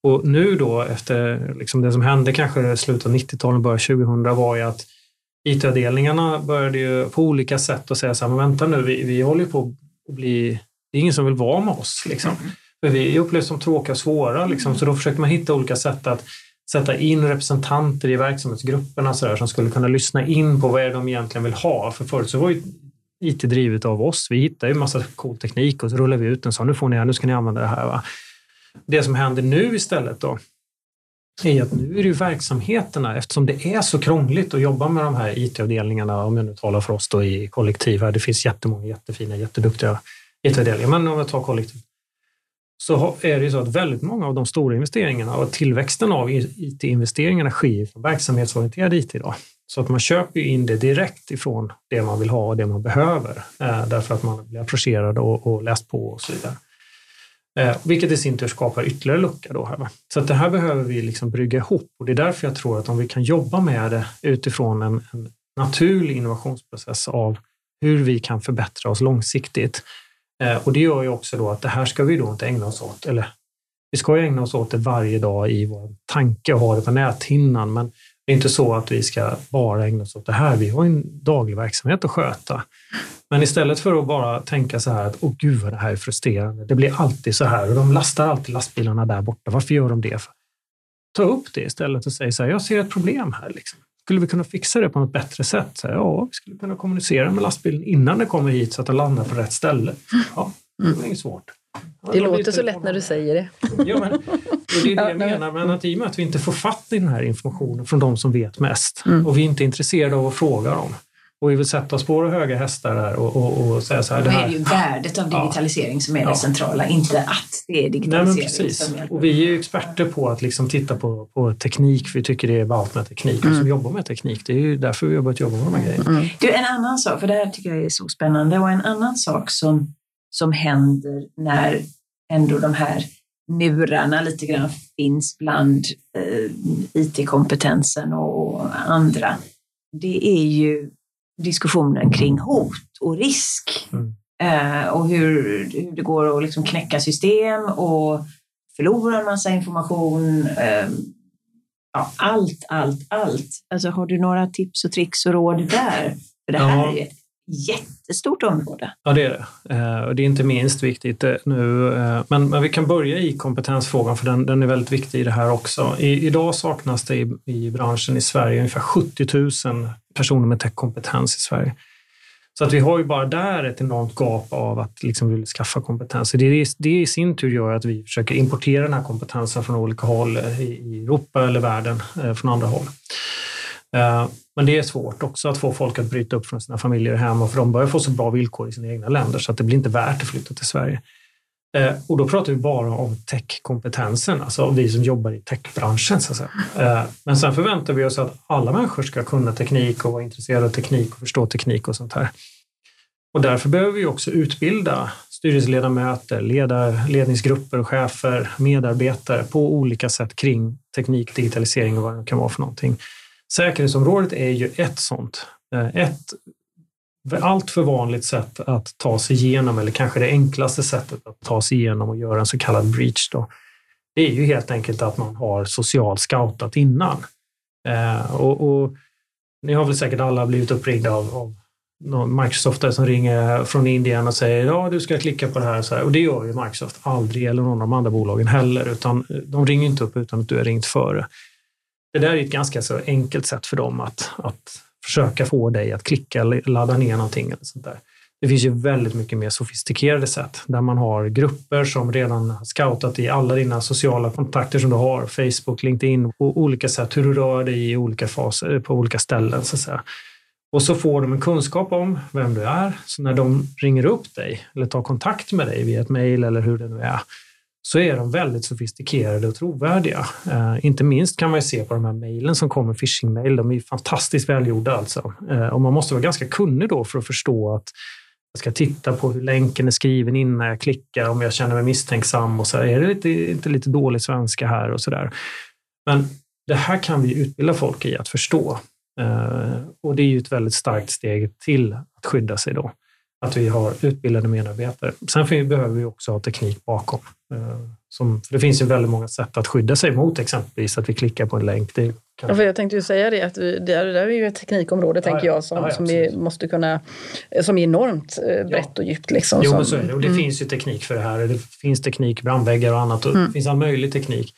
Och nu då efter liksom det som hände kanske slutet av 90-talet, början 2000 var ju att IT-avdelningarna började ju på olika sätt att säga så här, men vänta nu, vi, vi håller ju på att bli, det är ingen som vill vara med oss. Liksom. För vi upplevs som tråkiga och svåra, liksom. så då försökte man hitta olika sätt att sätta in representanter i verksamhetsgrupperna så där, som skulle kunna lyssna in på vad är de egentligen vill ha. För förut så var ju IT drivet av oss. Vi hittade ju massa cool teknik och så rullade vi ut den så nu får ni, nu ska ni använda det här. Va? Det som händer nu istället då, är att nu är det ju verksamheterna, eftersom det är så krångligt att jobba med de här IT-avdelningarna, om jag nu talar för oss då i kollektiv här, det finns jättemånga jättefina, jätteduktiga IT-avdelningar, men om jag tar kollektiv, så är det ju så att väldigt många av de stora investeringarna och tillväxten av IT-investeringarna sker från verksamhetsorienterad IT idag. Så att man köper in det direkt ifrån det man vill ha och det man behöver, eh, därför att man blir approcherad och, och läst på och så vidare. Eh, vilket i sin tur skapar ytterligare lucka. Då här, Så att det här behöver vi liksom brygga ihop och det är därför jag tror att om vi kan jobba med det utifrån en, en naturlig innovationsprocess av hur vi kan förbättra oss långsiktigt. Eh, och det gör ju också då att det här ska vi då inte ägna oss åt, eller vi ska ju ägna oss åt det varje dag i vår tanke och ha det på näthinnan, men det är inte så att vi ska bara ägna oss åt det här. Vi har en daglig verksamhet att sköta. Men istället för att bara tänka så här att åh gud vad det här är frustrerande. Det blir alltid så här och de lastar alltid lastbilarna där borta. Varför gör de det? Ta upp det istället och säg så här, jag ser ett problem här. Liksom. Skulle vi kunna fixa det på något bättre sätt? Så ja, vi skulle kunna kommunicera med lastbilen innan den kommer hit så att den landar på rätt ställe. Ja, det är inget svårt. Ja, det låter så lätt när du säger det. Ja, men, det är det jag menar, men att i och med att vi inte får fatt i den här informationen från de som vet mest mm. och vi är inte intresserade av att fråga dem och vi vill sätta oss på våra höga hästar där och, och, och säga så här. Då är det ju värdet av digitalisering ja. som är det ja. centrala, inte att det är digitalisering. Nej, precis. Och vi är ju experter på att liksom titta på, på teknik, för vi tycker det är ballt med teknik. Mm. Och som jobbar med teknik, det är ju därför vi har börjat jobba med de här grejerna. Mm. Du, en annan sak, för det här tycker jag är så spännande, och en annan sak som, som händer när ändå de här murarna lite grann finns bland eh, IT-kompetensen och andra. Det är ju diskussionen kring hot och risk mm. eh, och hur, hur det går att liksom knäcka system och förlora en massa information. Eh, ja, allt, allt, allt. Alltså, har du några tips och tricks och råd där? För det här ja. är ett jättestort område. Ja, det är det. Eh, och det är inte minst viktigt eh, nu. Men, men vi kan börja i kompetensfrågan, för den, den är väldigt viktig i det här också. I, idag saknas det i, i branschen i Sverige ungefär 70 000 personer med techkompetens i Sverige. Så att vi har ju bara där ett enormt gap av att liksom vill skaffa kompetens. Det, det i sin tur gör att vi försöker importera den här kompetensen från olika håll eh, i Europa eller världen eh, från andra håll. Eh, men det är svårt också att få folk att bryta upp från sina familjer hem och för de börjar få så bra villkor i sina egna länder så att det blir inte värt att flytta till Sverige. Eh, och då pratar vi bara om techkompetensen, alltså vi som jobbar i techbranschen. Så att. Eh, men sen förväntar vi oss att alla människor ska kunna teknik och vara intresserade av teknik och förstå teknik och sånt här. Och därför behöver vi också utbilda styrelseledamöter, ledar, ledningsgrupper, chefer, medarbetare på olika sätt kring teknik, digitalisering och vad det kan vara för någonting. Säkerhetsområdet är ju ett sånt. Eh, ett allt för vanligt sätt att ta sig igenom, eller kanske det enklaste sättet att ta sig igenom och göra en så kallad breach. Då, det är ju helt enkelt att man har socialt scoutat innan. Eh, och, och, ni har väl säkert alla blivit uppringda av, av Microsoft som ringer från Indien och säger ja, du ska klicka på det här. Så här. Och det gör ju Microsoft aldrig, eller någon av de andra bolagen heller, utan eh, de ringer inte upp utan att du har ringt före. Det där är ett ganska så enkelt sätt för dem att, att försöka få dig att klicka eller ladda ner någonting. Eller sånt där. Det finns ju väldigt mycket mer sofistikerade sätt där man har grupper som redan har scoutat i alla dina sociala kontakter som du har, Facebook, LinkedIn och olika sätt hur du rör dig i olika faser på olika ställen. Så att säga. Och så får de en kunskap om vem du är. Så när de ringer upp dig eller tar kontakt med dig via ett mejl eller hur det nu är, så är de väldigt sofistikerade och trovärdiga. Eh, inte minst kan man ju se på de här mejlen som kommer, phishing-mejl. De är fantastiskt välgjorda alltså. Eh, och man måste vara ganska kunnig då för att förstå att jag ska titta på hur länken är skriven innan jag klickar, om jag känner mig misstänksam och så här, är det lite, inte lite dålig svenska här och så där. Men det här kan vi utbilda folk i att förstå. Eh, och det är ju ett väldigt starkt steg till att skydda sig då. Att vi har utbildade medarbetare. Sen behöver vi också ha teknik bakom. Eh, som, för det finns ju väldigt många sätt att skydda sig mot exempelvis att vi klickar på en länk. Det kan... ja, för jag tänkte ju säga det, att vi, det, där är ju ett teknikområde, ja, tänker jag, som, ja, som vi måste kunna, som är enormt eh, brett och djupt. Liksom, jo, som, men så är det. Och det mm. finns ju teknik för det här. Det finns teknik, brandväggar och annat. Och mm. Det finns all möjlig teknik.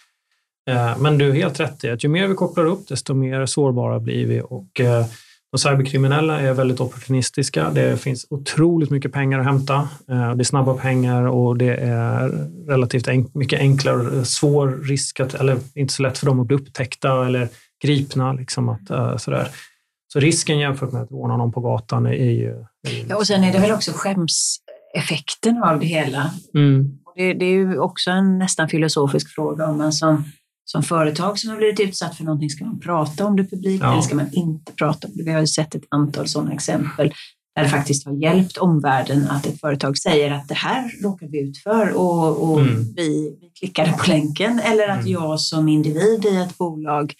Eh, men du är helt rätt i att ju mer vi kopplar upp, desto mer sårbara blir vi. Och eh, de cyberkriminella är väldigt opportunistiska. Det finns otroligt mycket pengar att hämta. Eh, det är snabba pengar och det är relativt enk mycket enklare, svår risk, att, eller inte så lätt för dem att bli upptäckta eller gripna. Liksom att, sådär. Så risken jämfört med att råna någon på gatan är ju... Är ju ja, och sen är det väl också skämseffekten av det hela. Mm. Det, det, är ju också en nästan filosofisk fråga om man som som företag som har blivit utsatt för någonting, ska man prata om det publikt ja. eller ska man inte prata om det? Vi har ju sett ett antal sådana exempel där det faktiskt har hjälpt omvärlden att ett företag säger att det här råkar vi ut för och, och mm. vi, vi klickade på länken. Eller att mm. jag som individ i ett bolag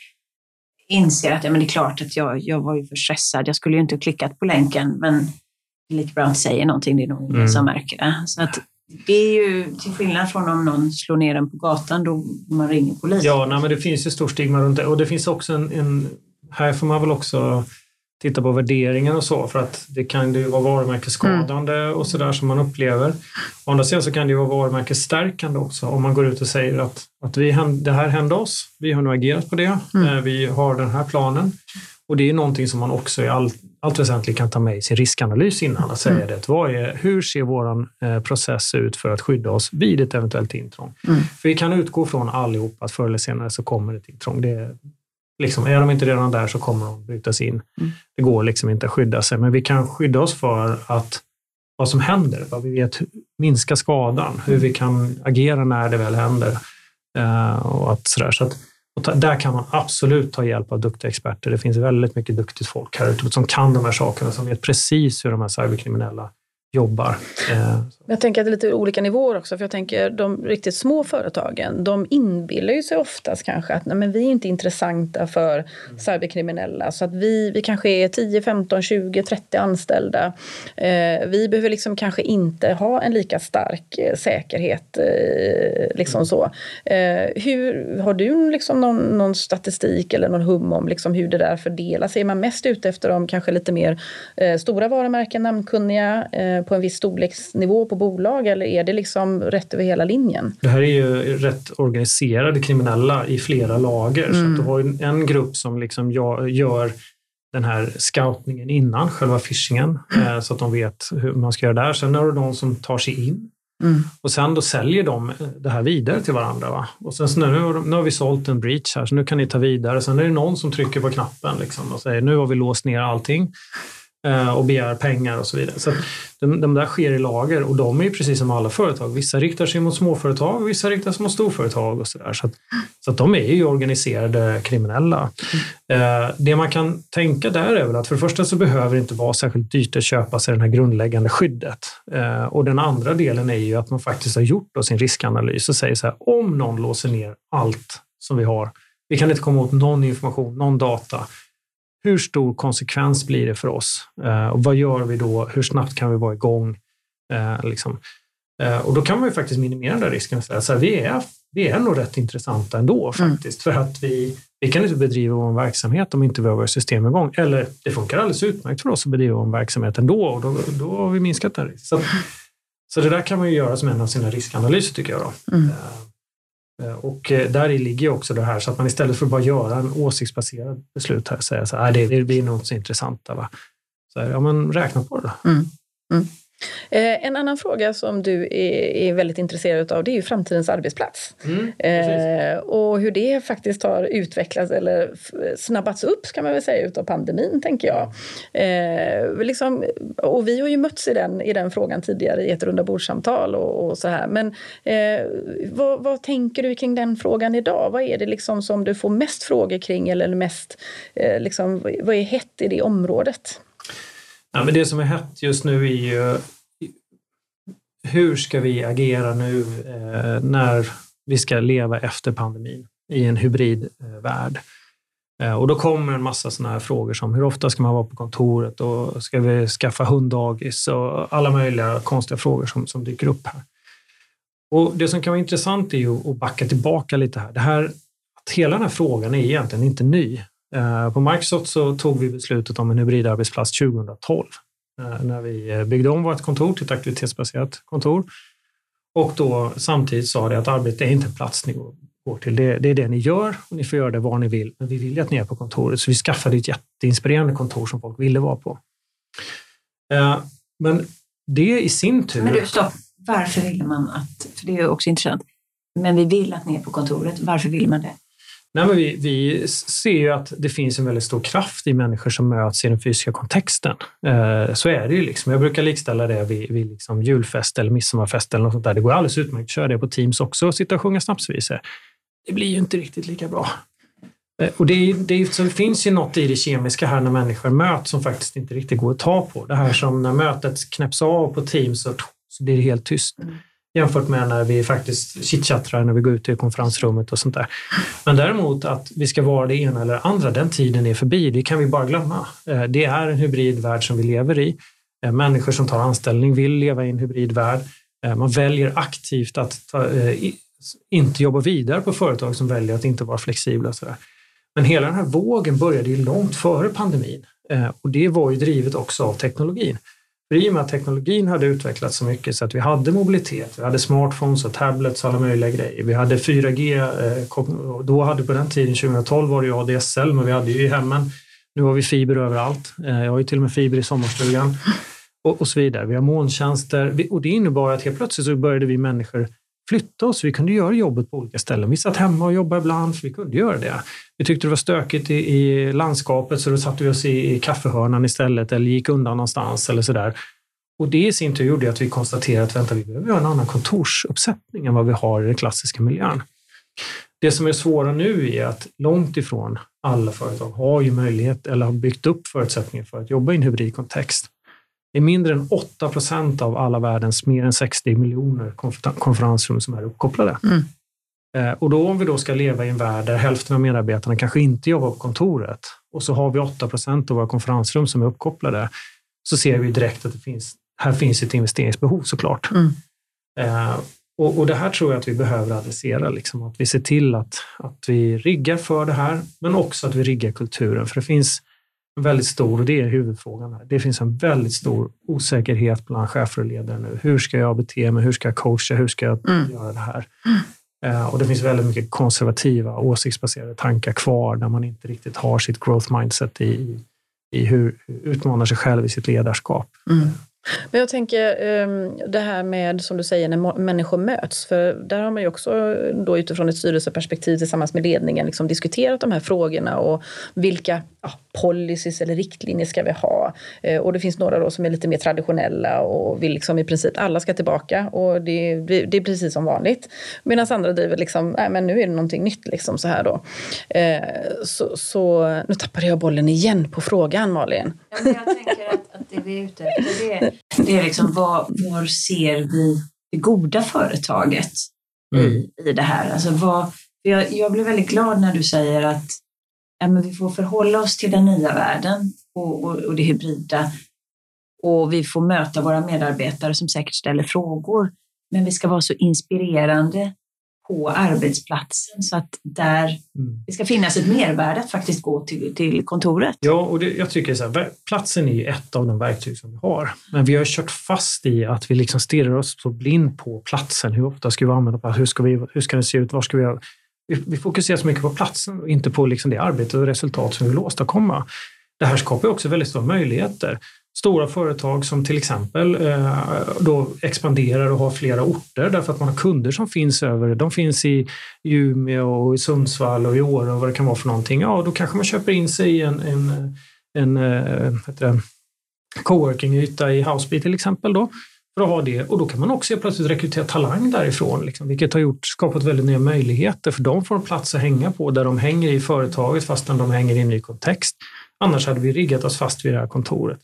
inser att ja, men det är klart att jag, jag var ju för stressad, jag skulle ju inte ha klickat på länken men det är lika bra att säga någonting, det är nog ingen mm. som märker det. Så att det är ju till skillnad från om någon slår ner en på gatan då man ringer polisen. Ja, nej, men det finns ju stor stigma runt det och det finns också en, en här får man väl också titta på värderingar och så för att det kan ju vara varumärkesskadande mm. och sådär som man upplever. Å andra sidan så kan det ju vara varumärkesstärkande också om man går ut och säger att, att vi, det här hände oss, vi har nu agerat på det, mm. Eh, vi har den här planen. Och det är någonting som man också i all, allt väsentligt kan ta med i sin riskanalys innan. Att säga mm. det. Vad är, hur ser vår eh, process ut för att skydda oss vid ett eventuellt intrång? Mm. För vi kan utgå från allihop att förr eller senare så kommer ett intrång. Det, liksom, är de inte redan där så kommer de brytas in. Mm. Det går liksom inte att skydda sig, men vi kan skydda oss för att vad som händer, vad vi vet, minska skadan, hur vi kan agera när det väl händer. Uh, och att sådär. Så att, och där kan man absolut ta hjälp av duktiga experter. Det finns väldigt mycket duktigt folk här ute som kan de här sakerna, som vet precis hur de här cyberkriminella jobbar. Eh, jag tänker att det är lite olika nivåer också, för jag tänker de riktigt små företagen, de inbillar ju sig oftast kanske att nej, men vi är inte intressanta för cyberkriminella, så att vi, vi kanske är 10, 15, 20, 30 anställda. Eh, vi behöver liksom kanske inte ha en lika stark eh, säkerhet. Liksom mm. så. Hur, har du liksom någon, någon, statistik eller någon hum om liksom hur det där fördelas? Är man mest ute efter de kanske lite mer stora varumärken, namnkunniga, på en viss storleksnivå på bolag eller är det liksom rätt över hela linjen? Det här är ju rätt organiserade kriminella i flera lager. Mm. Så du har en grupp som liksom gör den här scoutningen innan själva phishingen mm. så att de vet hur man ska göra där. Sen har du de som tar sig in Mm. Och sen då säljer de eh, det här vidare till varandra. Va? Och sen så nu, nu har vi sålt en breach här, så nu kan ni ta vidare. Sen är det någon som trycker på knappen liksom, och säger nu har vi låst ner allting. Eh, och begär pengar och så vidare. Så de, de där sker i lager och de är ju precis som alla företag. Vissa riktar sig mot småföretag, vissa riktar sig mot storföretag och så där. Så, att, så att de är ju organiserade kriminella. Mm. det man kan tänka där är väl att för det första så behöver det inte vara särskilt dyrt att köpa sig det här grundläggande skyddet. Eh, och den andra delen är ju att man faktiskt har gjort sin riskanalys och säger så här, om någon låser ner allt som vi har, vi kan inte komma åt någon information, någon data, hur stor konsekvens blir det för oss? Eh, och vad gör vi då? Hur snabbt kan vi vara igång? Eh, liksom. eh, och då kan man ju faktiskt minimera den risken och säga så här, vi är, vi är nog rätt intressanta ändå mm. faktiskt, mm. för att vi, vi kan inte bedriva vår verksamhet om inte vi har våra system igång. Eller det funkar alldeles utmärkt för oss att bedriva vår verksamhet ändå och då, då har vi minskat den risken. Så, så det där kan man ju göra som en av sina riskanalyser tycker jag. Då. Mm. Eh, och eh, där ligger ju också det här så att man istället för att bara göra en åsiktsbaserad beslut här säga så här, ah, det, det blir nog inte så intressant. Va? Så här, ja, men räkna på det då. Mm. Mm. Eh, en annan fråga som du är, väldigt intresserad av det är ju framtidens arbetsplats. Mm, eh, och hur det faktiskt har utvecklats eller snabbats upp ska man väl säga utav pandemin tänker jag. Eh, liksom, och vi har ju mötts i den, i den frågan tidigare i ett rundabordssamtal och, och så här. Men vad, vad, tänker du kring den frågan idag? Vad är det liksom som du får mest frågor kring eller mest, liksom, vad är hett i det området? Ja, men det som är hett just nu är ju hur ska vi agera nu eh, när vi ska leva efter pandemin i en hybridvärld? Eh, eh, och då kommer en massa sådana här frågor som hur ofta ska man vara på kontoret och ska vi skaffa hunddagis och alla möjliga konstiga frågor som, som dyker upp här. Och Det som kan vara intressant är ju att backa tillbaka lite här. Det här att hela den här frågan är egentligen inte ny. Eh, på Microsoft så tog vi beslutet om en hybridarbetsplats 2012 eh, när vi byggde om vårt kontor till ett aktivitetsbaserat kontor. Och då samtidigt sa det att arbete är inte en plats ni går till. Det, det, är det ni gör och ni får göra det var ni vill. Men vi vill ju att ni är på kontoret, så vi skaffade ett jätteinspirerande kontor som folk ville vara på. Eh, men det i sin tur... Men du, stopp. Varför ville man att... För det är också intressant. Men vi vill att ni är på kontoret. Varför vill man det? Nej, men vi, vi ser ju att det finns en väldigt stor kraft i människor som möts i den fysiska kontexten. Eh, så är det ju. Liksom. Jag brukar likställa det vid, vid liksom julfest eller midsommarfest eller något sånt där. Det går alldeles utmärkt att köra det på Teams också och sitta och sjunga snapsvisor. Det blir ju inte riktigt lika bra. Eh, och det, det, så det finns ju något i det kemiska här när människor möts som faktiskt inte riktigt går att ta på. Det här som när mötet knäpps av på Teams så, så blir det helt tyst. Mm jämfört med när vi faktiskt chitchattrar när vi går ut i konferensrummet och sånt där. Men däremot att vi ska vara det ena eller andra, den tiden är förbi. Det kan vi bara glömma. Eh, det är en hybridvärld som vi lever i. Eh, människor som tar anställning vill leva i en hybridvärld. Eh, man väljer aktivt att ta, inte jobba vidare på företag som väljer att inte vara flexibla. Så där. Men hela den här vågen började ju långt före pandemin och det var ju drivet också av teknologin. I och med att teknologin hade utvecklats så mycket så att vi hade mobilitet, vi hade smartphones och tablets och alla möjliga grejer. Vi hade 4G, eh, då hade på den tiden, 2012 var det ju ADSL, men vi hade ju i hemmen. Nu har vi fiber överallt. Eh, jag har ju till och med fiber i sommarstugan och, och så vidare. Vi har molntjänster och det innebar att helt plötsligt så började vi människor flytta oss. Vi kunde göra jobbet på olika ställen. Vi satt hemma och jobbade ibland, för vi kunde göra det. Vi tyckte det var stökigt i, i landskapet, så då satte vi oss i, i kaffehörnan istället eller gick undan någonstans eller sådär. Och det i sin tur gjorde att vi konstaterade att vänta, vi behöver ha en annan kontorsuppsättning än vad vi har i den klassiska miljön. Det som är svåra nu är att långt ifrån alla företag har ju möjlighet eller har byggt upp förutsättningar för att jobba i en hybridkontext. Det är mindre än 8 procent av alla världens mer än 60 miljoner konferensrum som är uppkopplade. Mm. Eh, och då om vi då ska leva i en värld där hälften av medarbetarna kanske inte jobbar på kontoret och så har vi 8 procent av våra konferensrum som är uppkopplade, så ser vi direkt att det finns, här finns ett investeringsbehov såklart. Mm. Eh, och, och, det här tror jag att vi behöver adressera, liksom, att vi ser till att, att vi riggar för det här, men också att vi riggar kulturen. För det finns väldigt stor, och det är huvudfrågan här. Det finns en väldigt stor osäkerhet bland chefer och ledare nu. Hur ska jag bete mig? Hur ska jag coacha? Hur ska jag mm. göra det här? Mm. och det finns väldigt mycket konservativa, åsiktsbaserade tankar kvar där man inte riktigt har sitt growth mindset i, i hur, hur utmanar sig själv i sitt ledarskap. Mm. Men jag tänker ehm, det här med, som du säger, när människor möts. För där har man ju också eh, då utifrån ett styrelseperspektiv tillsammans med ledningen liksom diskuterat de här frågorna och vilka ja, policies eller riktlinjer ska vi ha? Eh, och det finns några då som är lite mer traditionella och vill liksom i princip alla ska tillbaka och det, det är precis som vanligt. Medan andra driver liksom, nej men nu är det någonting nytt liksom så här då. Eh, så, så nu tappade jag bollen igen på frågan Malin. Ja, men jag tänker att, att det vi är ute efter det <laughs> det är liksom var, var ser vi det goda företaget mm. i, i det här? Alltså vad, jag, jag blev väldigt glad när du säger att ja, men vi får förhålla oss till den nya världen och, och, och det hybrida. Och vi får möta våra medarbetare som säkert ställer frågor. Men vi ska vara så inspirerande på arbetsplatsen så att där mm. det ska finnas ett mervärde att faktiskt gå till, till kontoret. Ja, och det, jag tycker så här, platsen är ett av de verktyg som vi har. Men vi har kört fast i att vi liksom stirrar oss så blind på platsen. Hur ofta ska vi använda platsen? Hur ska, vi, hur ska den se ut? Var ska vi vi, vi fokuserar så mycket på platsen och inte på liksom det arbete och resultat som vi vill åstadkomma. Det här skapar också väldigt stora möjligheter stora företag som till exempel eh, då expanderar och har flera orter därför att man har kunder som finns över, de finns i Umeå och i Sundsvall och i Åre och vad det kan vara för någonting. Ja, då kanske man köper in sig i en, en, en, eh, en coworking-yta i Houseby till exempel då för att ha det. Och då kan man också plötsligt rekrytera talang därifrån, liksom, vilket har gjort, skapat väldigt nya möjligheter. För de får en plats att hänga på där de hänger i företaget fastän de hänger i en ny kontext. Annars hade vi riggat oss fast vid det här kontoret.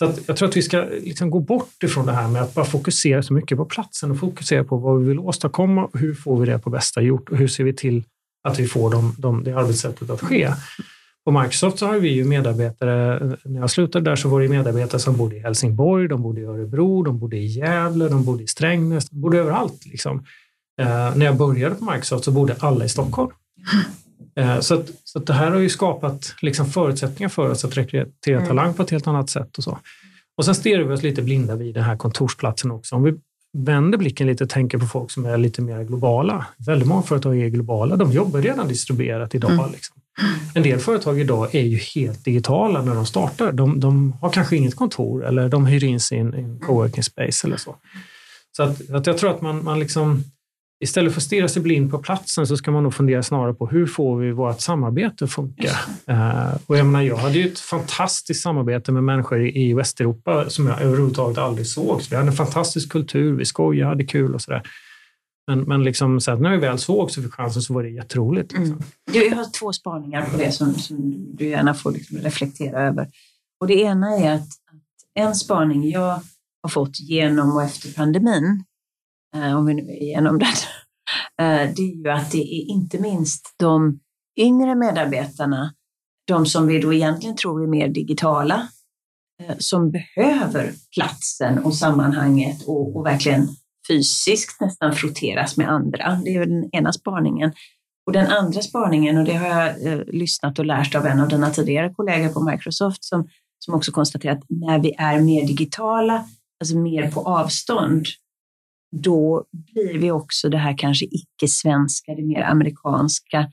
Så att jag tror att vi ska liksom gå bort ifrån det här med att bara fokusera så mycket på platsen och fokusera på vad vi vill åstadkomma och hur får vi det på bästa gjort och hur ser vi till att vi får de, de, det arbetssättet att ske. På Microsoft så har vi ju medarbetare, när jag slutade där så var det medarbetare som bodde i Helsingborg, de bodde i Örebro, de bodde i Gävle, de bodde i Strängnäs, de bodde överallt. Liksom. Eh, när jag började på Microsoft så bodde alla i Stockholm. Eh, så, att, så att det här har ju skapat liksom förutsättningar för oss att rekrytera mm. talang på ett helt annat sätt. Och så. Och sen stirrar vi oss lite blinda vid den här kontorsplatsen också. Om vi vänder blicken lite och tänker på folk som är lite mer globala. Väldigt många företag är globala. De jobbar redan distribuerat idag. Mm. Liksom. En del företag idag är ju helt digitala när de startar. De, de har kanske inget kontor eller de hyr in sin in coworking space eller så. Så att, att jag tror att man, man liksom, istället för att stirra sig blind på platsen så ska man nog fundera snarare på hur får vi vårt samarbete att funka? Uh, och jag, menar, jag hade ju ett fantastiskt samarbete med människor i Västeuropa som jag överhuvudtaget aldrig såg. Så vi hade en fantastisk kultur, vi skojade, hade kul och sådär. Men, men liksom, så när vi väl såg så fick chansen så var det jätteroligt. Liksom. Mm. Jag har två spaningar på det som, som du gärna får liksom reflektera över. Och det ena är att, att, en spaning jag har fått genom och efter pandemin, Eh, om vi nu är igenom <laughs> den, eh, det är ju att det är inte minst de yngre medarbetarna, de som vi då egentligen tror är mer digitala, eh, som behöver platsen och sammanhanget och, och verkligen fysiskt nästan frotteras med andra. Det är den ena spaningen. Och den andra spaningen, och det har jag eh, lyssnat och lärt av en av dina tidigare kollegor på Microsoft som, som också konstaterat att när vi är mer digitala, alltså mer på avstånd, då blir vi också det här kanske icke-svenska, det mer amerikanska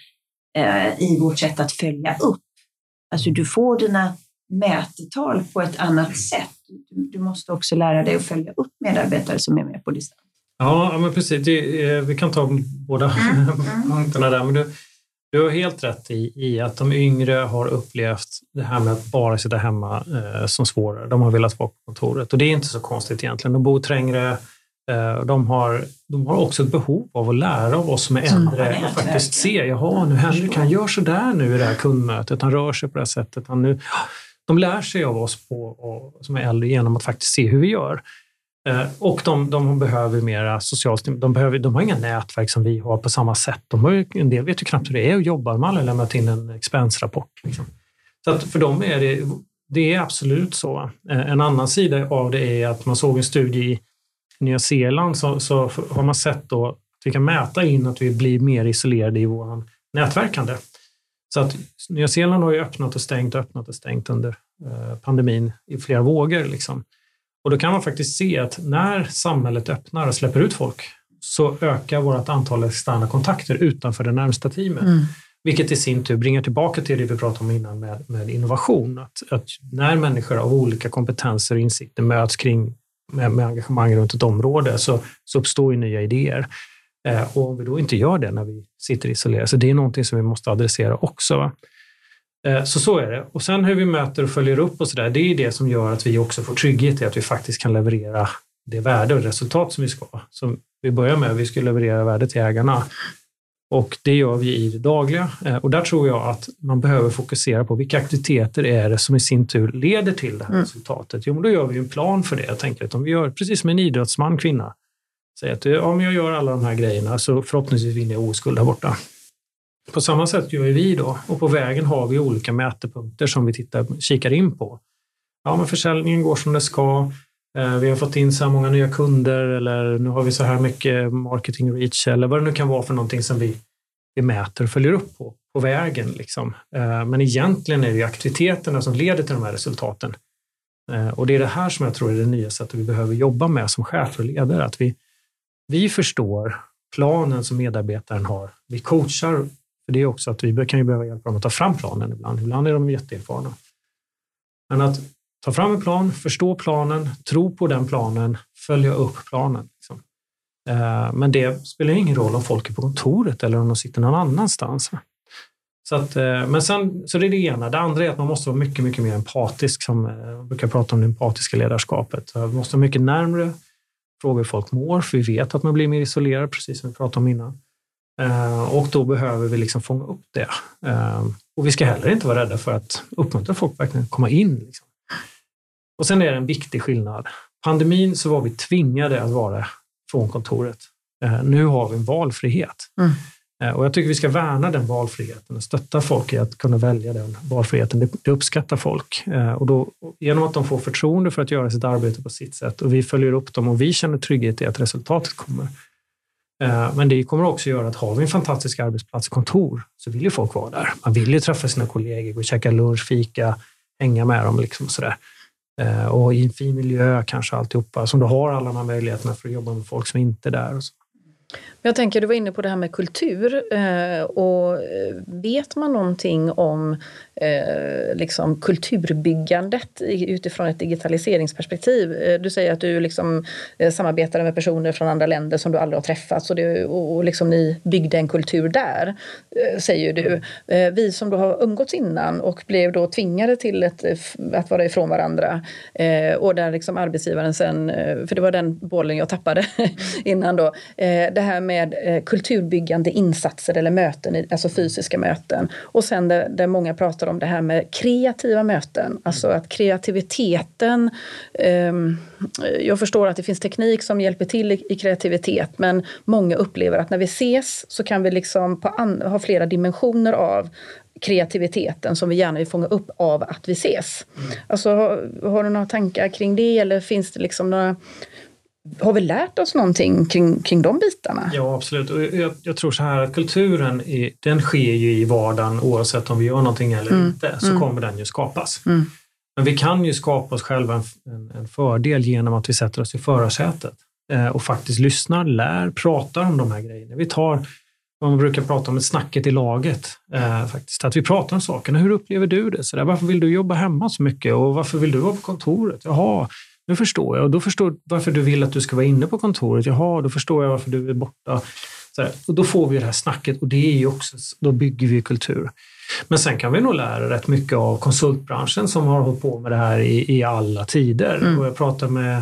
eh, i vårt sätt att följa upp. Alltså du får dina mätetal på ett annat sätt. Du, du måste också lära dig att följa upp medarbetare som är med på distans. Ja, men precis. Det, vi kan ta båda mm. mm. <laughs> punkterna där. Men du, du har helt rätt i, i att de yngre har upplevt det här med att bara sitta hemma eh, som svårare. De har velat vara på kontoret och det är inte så konstigt egentligen. De bor trängre. Eh, de, har, de har också ett behov av att lära av oss som är äldre och faktiskt se, jaha, nu Henrik han gör så där nu i det här kundmötet, han rör sig på det här sättet. Han nu, de lär sig av oss på, och, som är äldre genom att faktiskt se hur vi gör. Eh, och de, de behöver mera socialt de, behöver, de har inga nätverk som vi har på samma sätt. De har ju, en del vet ju knappt hur det är att jobba. Man har lämnat in en expensrapport. Liksom. Så att för dem är det, det är absolut så. Eh, en annan sida av det är att man såg en studie i Nya Zeeland så, så har man sett då att vi kan mäta in att vi blir mer isolerade i vår nätverkande. Så att Nya Zeeland har ju öppnat och stängt och öppnat och stängt under eh, pandemin i flera vågor. Liksom. Och då kan man faktiskt se att när samhället öppnar och släpper ut folk så ökar vårt antal externa kontakter utanför det närmsta teamet. Mm. Vilket i sin tur bringar tillbaka till det vi pratade om innan med, med innovation. Att, att, när människor av olika kompetenser och insikter möts kring med, med engagemang runt ett område så, så uppstår ju nya idéer. Eh, och om vi då inte gör det när vi sitter isolerade, så det är någonting som vi måste adressera också. Va? Eh, så så är det. Och sen hur vi möter och följer upp och så där, det är det som gör att vi också får trygghet i att vi faktiskt kan leverera det värde och resultat som vi ska. Som vi börjar med, vi ska leverera värde till ägarna. Och det gör vi i det dagliga. Eh, och där tror jag att man behöver fokusera på vilka aktiviteter är det som i sin tur leder till det här mm. resultatet. Jo, men då gör vi en plan för det. Jag tänker att om vi gör precis som en idrottsman, kvinna, säger att om jag gör alla de här grejerna så förhoppningsvis vinner jag oskuld där borta. På samma sätt gör vi då och på vägen har vi olika mätepunkter som vi tittar, kikar in på. Ja, men försäljningen går som det ska. Eh, vi har fått in så här många nya kunder eller nu har vi så här mycket marketing reach eller vad det nu kan vara för någonting som vi, vi mäter och följer upp på, på vägen. Liksom. Eh, men egentligen är det aktiviteterna som leder till de här resultaten. Eh, och det är det här som jag tror är det nya sättet vi behöver jobba med som chefer och ledare. Att vi, vi förstår planen som medarbetaren har. Vi coachar för det är också att vi kan ju behöva hjälpa dem att ta fram planen ibland. Ibland är de jätteerfarna. Men att ta fram en plan, förstå planen, tro på den planen, följa upp planen. Liksom. Eh, men det spelar ingen roll om folk är på kontoret eller om de sitter någon annanstans. Så, att, eh, men sen, så det är det ena. Det andra är att man måste vara mycket, mycket mer empatisk. Som eh, jag brukar prata om det empatiska ledarskapet. Man måste vara mycket närmre, fråga hur folk mår, för vi vet att man blir mer isolerad, precis som vi pratade om innan. Och då behöver vi liksom fånga upp det. Och vi ska heller inte vara rädda för att uppmuntra folk att verkligen komma in. Liksom. Och sen är det en viktig skillnad. Pandemin så var vi tvingade att vara från kontoret. Eh, nu har vi en valfrihet. Mm. Eh, och jag tycker vi ska värna den valfriheten och stötta folk i att kunna välja den valfriheten. Det, uppskattar folk. Eh, och då, genom att de får förtroende för att göra sitt arbete på sitt sätt och vi följer upp dem och vi känner trygghet i att resultatet kommer. Men det kommer också göra att har vi en fantastisk arbetsplats, kontor, så vill ju folk vara där. Man vill ju träffa sina kollegor, gå och käka lunch, fika, hänga med dem. Liksom sådär. Eh, och i en fin miljö kanske alltihopa, som du har alla de här möjligheterna för att jobba med folk som inte är där. Jag tänker, du var inne på det här med kultur. Eh, och eh, vet man någonting om eh, liksom kulturbyggandet utifrån ett digitaliseringsperspektiv? Eh, du säger att du liksom eh, samarbetar med personer från andra länder som du aldrig har träffat och, det, och liksom ni byggde en kultur där, säger du. Vi som då har umgåtts innan och blev då tvingade till ett, att vara ifrån varandra och där liksom arbetsgivaren sen, för det var den bollen jag tappade <laughs> innan då, det här med eh, kulturbyggande insatser eller möten, alltså fysiska möten. Och sen där, där många pratar om det här med kreativa möten, alltså att kreativiteten eh, jag förstår att det finns teknik som hjälper till i, i kreativitet men många upplever att när vi ses så kan vi liksom an, ha flera dimensioner av kreativiteten som vi gärna vill fånga upp av att vi ses. Mm. Alltså, har, har, du några tankar kring det eller finns det liksom några har vi lärt oss någonting kring, kring de bitarna? Ja, absolut. Och jag, jag tror så här att kulturen är, den sker ju i vardagen oavsett om vi gör någonting eller mm. inte, så mm. kommer den ju skapas. Mm. Men vi kan ju skapa oss själva en, en, en fördel genom att vi sätter oss i förarsätet eh, och faktiskt lyssnar, lär, pratar om de här grejerna. Vi tar vad man brukar prata om, ett snacket i laget. Eh, faktiskt. Att vi pratar om sakerna. Hur upplever du det? Så där, varför vill du jobba hemma så mycket? Och varför vill du vara på kontoret? Jaha, nu förstår jag och då förstår varför du vill att du ska vara inne på kontoret. Jaha, då förstår jag varför du är borta. Och då får vi det här snacket och det är ju också, då bygger vi kultur. Men sen kan vi nog lära rätt mycket av konsultbranschen som har hållit på med det här i, i alla tider. Mm. Och jag pratade med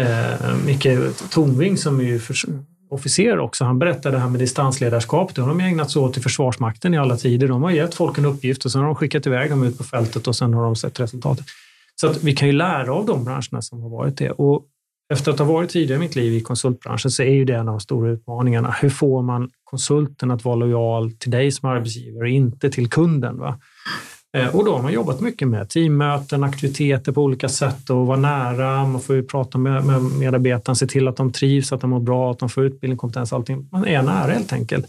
eh, Micke Tornving som är ju för, officer också. Han berättade det här med distansledarskap. Det har de ägnat sig åt i Försvarsmakten i alla tider. De har gett folk en uppgift och sen har de skickat iväg dem ut på fältet och sen har de sett resultatet. Så att vi kan ju lära av de branscherna som har varit det. Och efter att ha varit tidigare i mitt liv i konsultbranschen så är ju det en av de stora utmaningarna. Hur får man konsulten att vara lojal till dig som arbetsgivare och inte till kunden? Va? Eh, och då har man jobbat mycket med teammöten, aktiviteter på olika sätt och vara nära. Man får ju prata med, med medarbetarna, se till att de trivs, att de mår bra, att de får utbildning, kompetens, allting. Man är nära helt enkelt.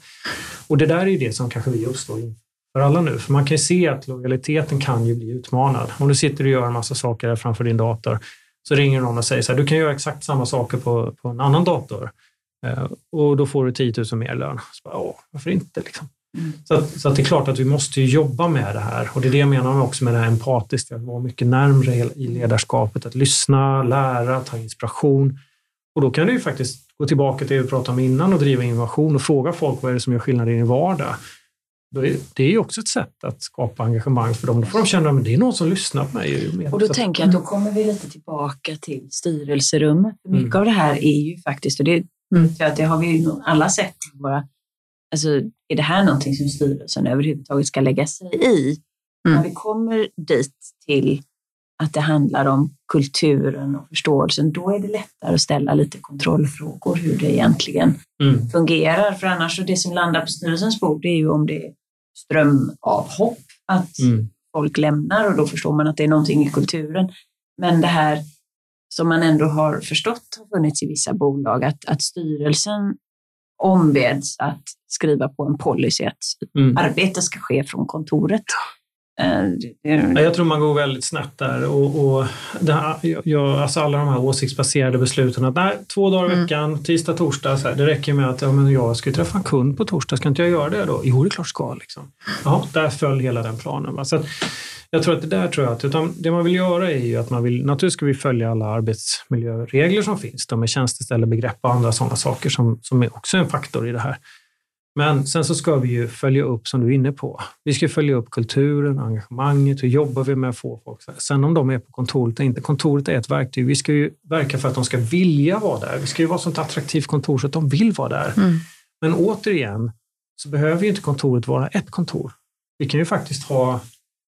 Och det där är ju det som kanske vi uppstår inför för alla nu. För man kan ju se att lojaliteten kan ju bli utmanad. Om du sitter och gör en massa saker framför din dator så ringer någon och säger så här, du kan göra exakt samma saker på, på en annan dator eh, och då får du 10 000 mer lön. Så bara, Åh, varför inte? Liksom. Mm. Så, att, så att det är klart att vi måste jobba med det här och det är det jag menar också med det här empatiska, att vara mycket närmre i ledarskapet, att lyssna, lära, ta inspiration. Och då kan du ju faktiskt gå tillbaka till det vi pratade om innan och driva innovation och fråga folk vad är det som gör skillnad i din vardag det är ju också ett sätt att skapa engagemang för dem. Då får de känna att det är någon som lyssnar på mig. Och då tänker jag att då kommer vi lite tillbaka till styrelserummet. Mycket mm. av det här är ju faktiskt, och det, mm. att det har vi ju alla sett, bara, alltså, är det här någonting som styrelsen överhuvudtaget ska lägga sig i? Mm. När vi kommer dit till att det handlar om kulturen och förståelsen, då är det lättare att ställa lite kontrollfrågor hur det egentligen mm. fungerar. För annars, och det som landar på styrelsens bord, det är ju om det är strömavhopp, att mm. folk lämnar och då förstår man att det är någonting i kulturen. Men det här som man ändå har förstått har funnits i vissa bolag, att, att styrelsen ombeds att skriva på en policy att mm. arbete ska ske från kontoret. Uh, jag tror man går väldigt snett där. Och, och här, jag, alltså alla de här åsiktsbaserade besluten att nej, två dagar i mm. veckan, tisdag, torsdag, så här, det räcker med att ja, men jag ska träffa en kund på torsdag, ska inte jag göra det då? Jo, det är klart ska. Liksom. Ja, där föll hela den planen. Va? Så att, Jag tror att det där tror jag att, utan det man vill göra är ju att man vill, naturligtvis ska vi följa alla arbetsmiljöregler som finns, de med tjänsteställebegrepp och andra sådana saker som, som är också en faktor i det här. Men sen så ska vi ju följa upp, som du är inne på, vi ska följa upp kulturen, engagemanget, hur jobbar vi med att få folk? Sen om de är på kontoret eller inte, kontoret är ett verktyg. Vi ska ju verka för att de ska vilja vara där. Vi ska ju vara ett sånt attraktivt kontor så att de vill vara där. Mm. Men återigen så behöver ju inte kontoret vara ett kontor. Vi kan ju faktiskt ha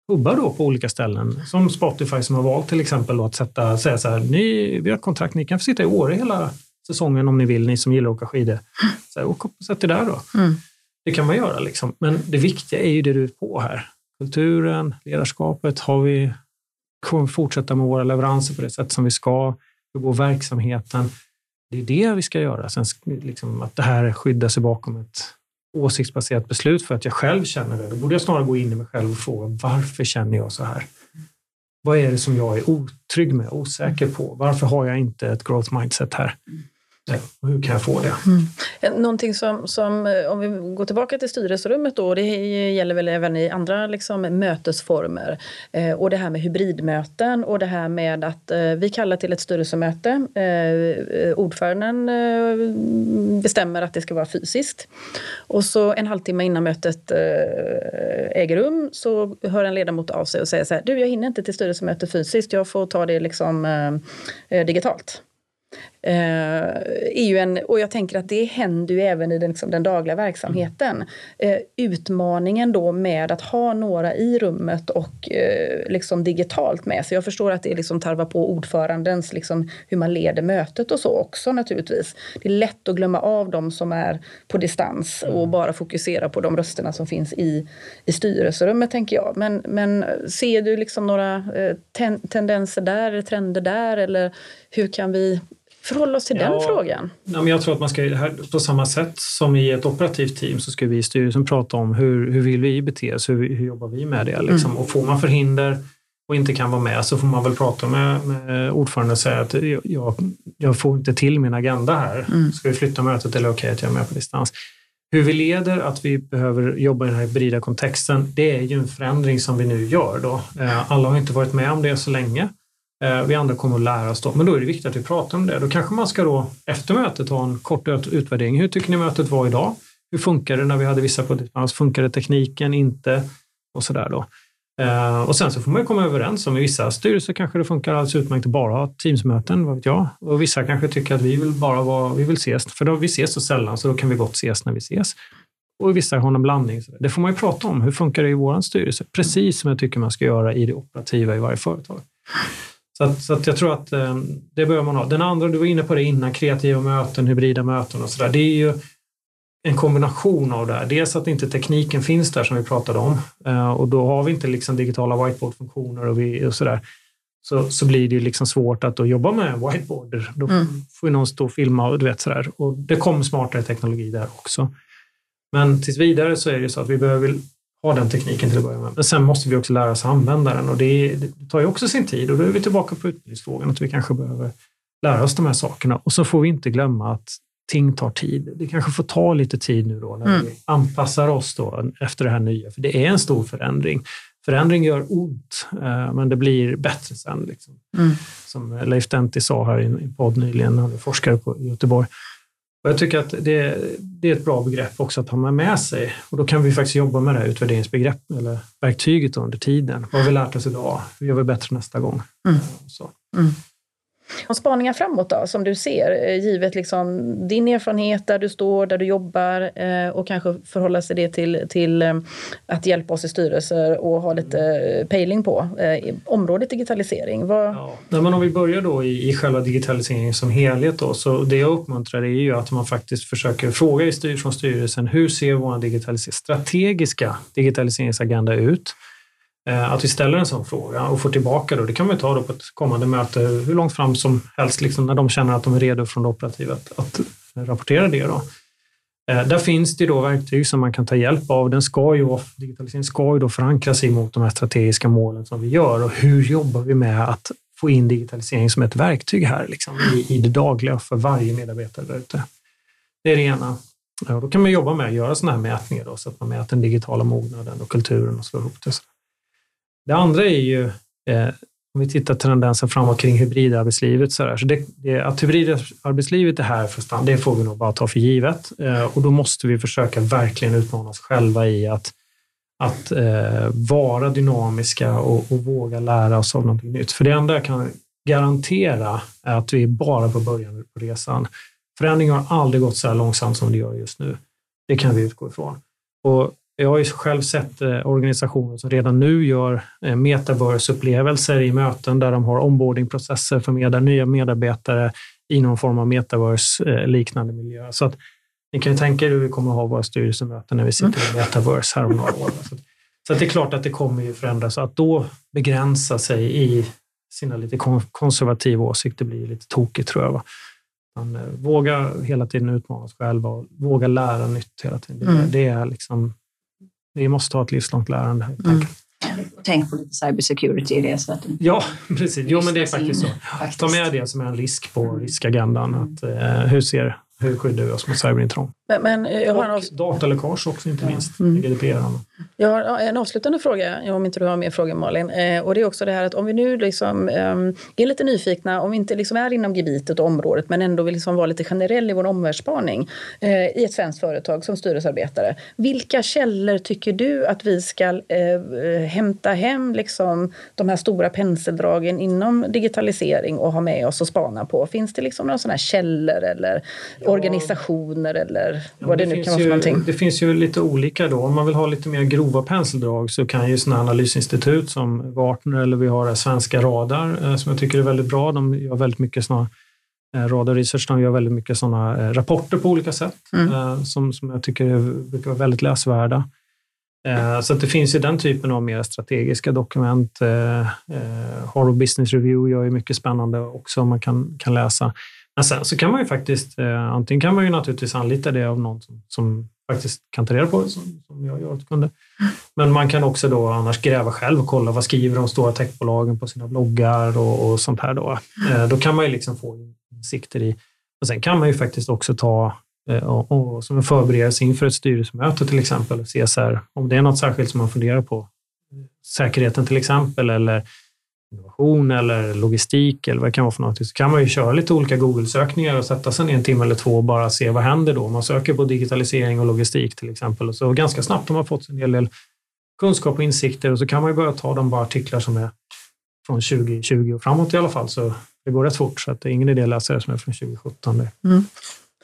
hubbar då på olika ställen, som Spotify som har valt till exempel att sätta, säga så här, ni, vi har ett kontrakt, ni kan få sitta i Åre hela säsongen om ni vill, ni som gillar att åka skidor. Så här, åk upp och sätt er där då. Mm. Det kan man göra, liksom. men det viktiga är ju det du är på här. Kulturen, ledarskapet, har vi, kommer vi fortsätta med våra leveranser på det sätt som vi ska? Hur går verksamheten? Det är det vi ska göra. Sen liksom, att det här skyddar sig bakom ett åsiktsbaserat beslut för att jag själv känner det. Då borde jag snarare gå in i mig själv och fråga varför känner jag så här? Vad är det som jag är otrygg med, osäker på? Varför har jag inte ett growth mindset här? Hur kan jag få det? Mm. Eh, någonting som, som, eh, om vi går tillbaka till styrelserummet då, det gäller väl även i andra liksom, mötesformer. Eh, och det här med hybridmöten och det här med att eh, vi kallar till ett styrelsemöte. Eh, ordföranden eh, bestämmer att det ska vara fysiskt. Och så en halvtimme innan mötet eh, äger rum så hör en ledamot av sig och säger så här, du jag hinner inte till styrelsemöte fysiskt, jag får ta det liksom eh, digitalt. Eh, är ju en, och jag tänker att det händer ju även i den, liksom, den dagliga verksamheten. Eh, utmaningen då med att ha några i rummet och eh, liksom digitalt med sig. Jag förstår att det liksom tarvar på ordförandens, liksom, hur man leder mötet och så också naturligtvis. Det är lätt att glömma av de som är på distans och mm. bara fokusera på de rösterna som finns i, i styrelserummet tänker jag. Men, men ser du liksom några ten, tendenser där, trender där eller hur kan vi förhålla oss till ja, den frågan? Ja, men jag tror att man ska, på samma sätt som i ett operativt team så ska vi i styrelsen prata om hur, hur vill vi bete oss, hur, hur jobbar vi med det? Liksom. Mm. Och får man förhinder och inte kan vara med så får man väl prata med, med ordföranden och säga att jag, jag får inte till min agenda här. Mm. Ska vi flytta mötet eller okej okay att jag är med på distans? Hur vi leder att vi behöver jobba i den här hybrida kontexten, det är ju en förändring som vi nu gör. Då. Eh, alla har inte varit med om det så länge. Eh, vi andra kommer att lära oss då, men då är det viktigt att vi pratar om det. Då kanske man ska då efter mötet ha en kort utvärdering. Hur tycker ni mötet var idag? Hur funkade det när vi hade vissa på distans? Funkade tekniken inte? Och sådär då. Eh, och sen så får man ju komma överens om i vissa styrelser kanske det funkar alldeles utmärkt att bara ha teamsmöten, vad vet jag. Och vissa kanske tycker att vi vill bara vara, vi vill ses, för då vi ses så sällan så då kan vi gott ses när vi ses. Och vissa har en blandning. Det får man ju prata om. Hur funkar det i vår styrelse? Precis som jag tycker man ska göra i det operativa i varje företag. Så, att, så att jag tror att eh, det behöver man ha. Den andra, du var inne på det innan, kreativa möten, hybrida möten och sådär. Det är ju en kombination av det här. Dels att inte tekniken finns där som vi pratade om eh, och då har vi inte liksom digitala whiteboardfunktioner och, vi, och sådär. Så, så blir det ju liksom svårt att jobba med whiteboarder. Då mm. får någon stå och filma och du vet sådär. Och det kommer smartare teknologi där också. Men tills vidare så är det så att vi behöver ha den tekniken till att börja med. Men sen måste vi också lära oss använda den och det, det tar ju också sin tid och då är vi tillbaka på utbildningsfrågan, att vi kanske behöver lära oss de här sakerna. Och så får vi inte glömma att ting tar tid. Det kanske får ta lite tid nu då när mm. vi anpassar oss då efter det här nya, för det är en stor förändring. Förändring gör ont, eh, men det blir bättre sen. Liksom. Mm. Som Leif Denti sa här i en podd nyligen, han är forskare på Göteborg. Och jag tycker att det, det, är ett bra begrepp också att ha med sig. Och då kan vi faktiskt jobba med det här utvärderingsbegreppet eller verktyget under tiden. Vad har vi lärt oss idag? Hur gör vi bättre nästa gång? Mm. Så. Mm. Och spaningar framåt då, som du ser, eh, givet liksom din erfarenhet där du står, där du jobbar eh, och kanske förhålla sig det till, till eh, att hjälpa oss i styrelser och ha lite pejling på området digitalisering. Vad... Ja. men om vi börjar då i, i själva digitaliseringen som helhet då, så det jag uppmuntrar är ju att man faktiskt försöker fråga i styr, från styrelsen, hur ser vår digitalis strategiska digitaliseringsagenda ut? Eh, att vi ställer en sån fråga och får tillbaka då, det kan vi ta då på ett kommande möte hur långt fram som helst, liksom när de känner att de är redo från det operativa att, att rapportera det. Då. Eh, där finns det då verktyg som man kan ta hjälp av. Den ska ju, digitaliseringen ska ju då förankras mot de här strategiska målen som vi gör och hur jobbar vi med att få in digitalisering som ett verktyg här liksom, i, i det dagliga för varje medarbetare där ute. Det är det ena. Ja, då kan man jobba med att göra sådana här mätningar då, så att man mäter den digitala mognaden och kulturen och slår ihop det. Det andra är ju, eh, om vi tittar tendensen framåt kring hybridarbetslivet, så, där, så det, det, att hybridarbetslivet är här för stan, det får vi nog bara ta för givet. Eh, och då måste vi försöka verkligen utmana oss själva i att, att eh, vara dynamiska och, och, våga lära oss av någonting nytt. För det enda jag kan garantera är att vi är bara på början på resan. Förändringen har aldrig gått så här långsamt som det gör just nu. Det kan vi utgå ifrån. Och jag har ju själv sett eh, organisationer som redan nu gör eh, metaverse-upplevelser i möten där de har onboardingprocesser för med, nya medarbetare i någon form av metaverse-liknande miljö. Så att ni kan ju tänka er hur vi kommer att ha våra styrelsemöten när vi sitter i metaverse här om några år. Så, så att det är klart att det kommer ju förändras. Att då begränsa sig i sina lite konservativa åsikter blir lite tokigt tror jag. Va? Man, eh, våga hela tiden utmana sig själva och våga lära nytt hela tiden. Mm. Det, är liksom, vi måste ha ett livslångt lärande. Mm. Tänk på lite cybersecurity i det. Så att ja, precis. Jo, men det är faktiskt så. Faktiskt. Ta med det som är en risk på riskagendan. Att, eh, hur ser hur skyddar vi oss mot cyberintrång? Men, men jag har och dataläckage också inte minst. Mm. GDPR. Jag har en avslutande fråga, om inte du har mer frågor Malin. Eh, och det är också det här att om vi nu liksom, eh, är lite nyfikna, om vi inte liksom är inom gebitet och området men ändå vill liksom vara lite generell i vår omvärldsspaning eh, i ett svenskt företag som styrelsearbetare. Vilka källor tycker du att vi ska eh, hämta hem liksom, de här stora penseldragen inom digitalisering och ha med oss och spana på? Finns det liksom några sådana källor eller ja. organisationer eller ja, vad det, det nu kan vara för någonting? Det finns ju lite olika då. Om man vill ha lite mer grova penseldrag så kan ju sådana analysinstitut som Gartner eller vi har Svenska Radar eh, som jag tycker är väldigt bra. De gör väldigt mycket sådana eh, Radar Research de gör väldigt mycket sådana eh, rapporter på olika sätt mm. som, som jag tycker brukar vara väldigt läsvärda. Så det finns ju den typen av mer strategiska dokument. Harvard Business Review gör ju mycket spännande också man kan, kan läsa. Men sen så kan man ju faktiskt, eh, antingen kan man ju naturligtvis anlita det av någon som, som faktiskt kan ta reda på det som, som jag gör åt kunder. Men man kan också då annars gräva själv och kolla vad skriver de stora techbolagen på sina bloggar och, och sånt här. Då. Eh, då kan man ju liksom få insikter i. Och sen kan man ju faktiskt också ta eh, och, och, som en förberedelse inför ett styrelsemöte till exempel och se så här, om det är något särskilt som man funderar på. Eh, säkerheten till exempel eller innovation eller logistik eller vad det kan vara för något, så kan man ju köra lite olika Google-sökningar och sätta sig ner en timme eller två och bara se vad händer då. Man söker på digitalisering och logistik till exempel och så ganska snabbt har man fått en hel del kunskap och insikter och så kan man ju börja ta de bara artiklar som är från 2020 och framåt i alla fall. Så det går rätt fort så att det är ingen idé att läsa det som är från 2017. Mm.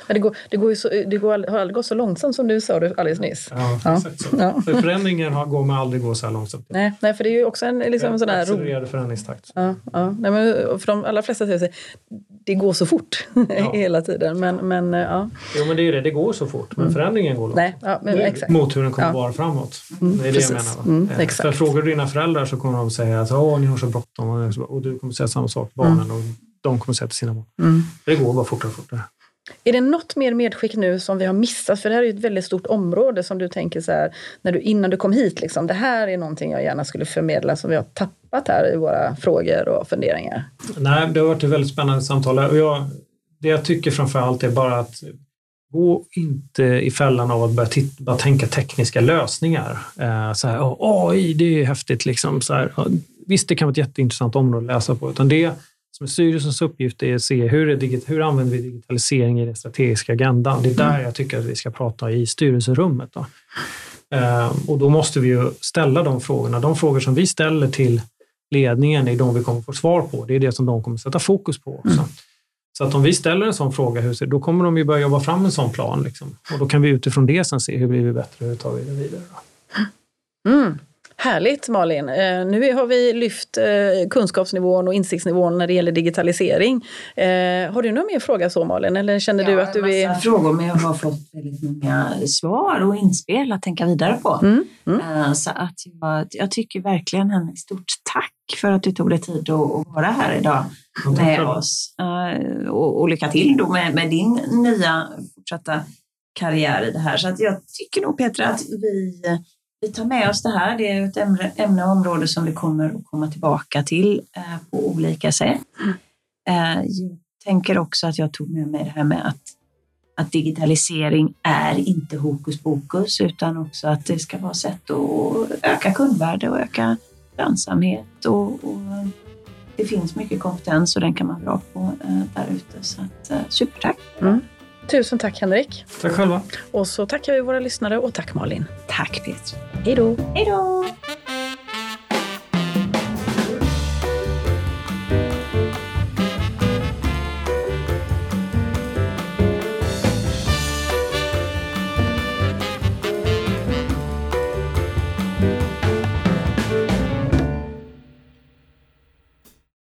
Men det, går, det, går så, det går, har aldrig gått så långsamt som du sa alldeles nyss. Ja, ja. exakt så. Ja. För förändringen har, går aldrig gå så här långsamt. Nej, nej, för det är ju också en liksom, sån här... Accelererad förändringstakt. Ja, ja. Nej, men för de allra flesta säger det går så fort ja. <laughs> hela tiden. Men, men, ja. Jo, men det är ju det, det går så fort, men mm. förändringen går långsamt. Nej, ja, men, exakt. Mot hur den kommer ja. vara framåt. Mm, det är det jag menar. Mm, eh, exakt. För frågar du dina föräldrar så kommer de säga att ni har så bråttom och du kommer säga samma sak, barnen, mm. och de kommer säga till sina barn. Mm. Det går bara fortare och fortare. Är det något mer medskick nu som vi har missat? För det här är ju ett väldigt stort område som du tänker så här, när du, innan du kom hit, liksom, det här är någonting jag gärna skulle förmedla som vi har tappat här i våra frågor och funderingar. Nej, det har varit ett väldigt spännande samtal. Och jag, det jag tycker framför allt är bara att gå inte i fällan av att börja, titta, bara tänka tekniska lösningar. Eh, så här, AI, det är häftigt. Liksom. Så här, visst, det kan vara ett jätteintressant område att läsa på, utan det som styrelsens uppgift är att se hur, är hur använder vi digitalisering i den strategiska agendan. Det är där jag tycker att vi ska prata i styrelserummet. Då. Ehm, och då måste vi ju ställa de frågorna. De frågor som vi ställer till ledningen är de vi kommer få svar på. Det är det som de kommer sätta fokus på också. Mm. Så att om vi ställer en sån fråga, då kommer de ju börja jobba fram en sån plan. Liksom. Och då kan vi utifrån det sen se hur blir vi bättre, hur tar vi det vidare. Mm. Härligt Malin! Eh, nu har vi lyft eh, kunskapsnivån och insiktsnivån när det gäller digitalisering. Eh, har du någon mer fråga så Malin? Eller känner ja, du att du är... frågor men jag har fått väldigt många svar och inspel att tänka vidare på. Mm, mm. Så att jag, jag tycker verkligen en stort tack för att du tog dig tid att vara här idag med oss. Och, och lycka till då med, med din nya fortsatta karriär i det här. Så att jag tycker nog Petra att vi vi tar med oss det här. Det är ett ämne, ämne och område som vi kommer att komma tillbaka till eh, på olika sätt. Eh, jag tänker också att jag tog med mig det här med att, att digitalisering är inte hokus pokus utan också att det ska vara sätt att öka kundvärde och öka lönsamhet och, och det finns mycket kompetens och den kan man dra på eh, där ute. Så att, eh, supertack! Mm. Tusen tack Henrik! Tack själva! Och så tackar vi våra lyssnare och tack Malin! Tack Peter! Hej då! Hej då!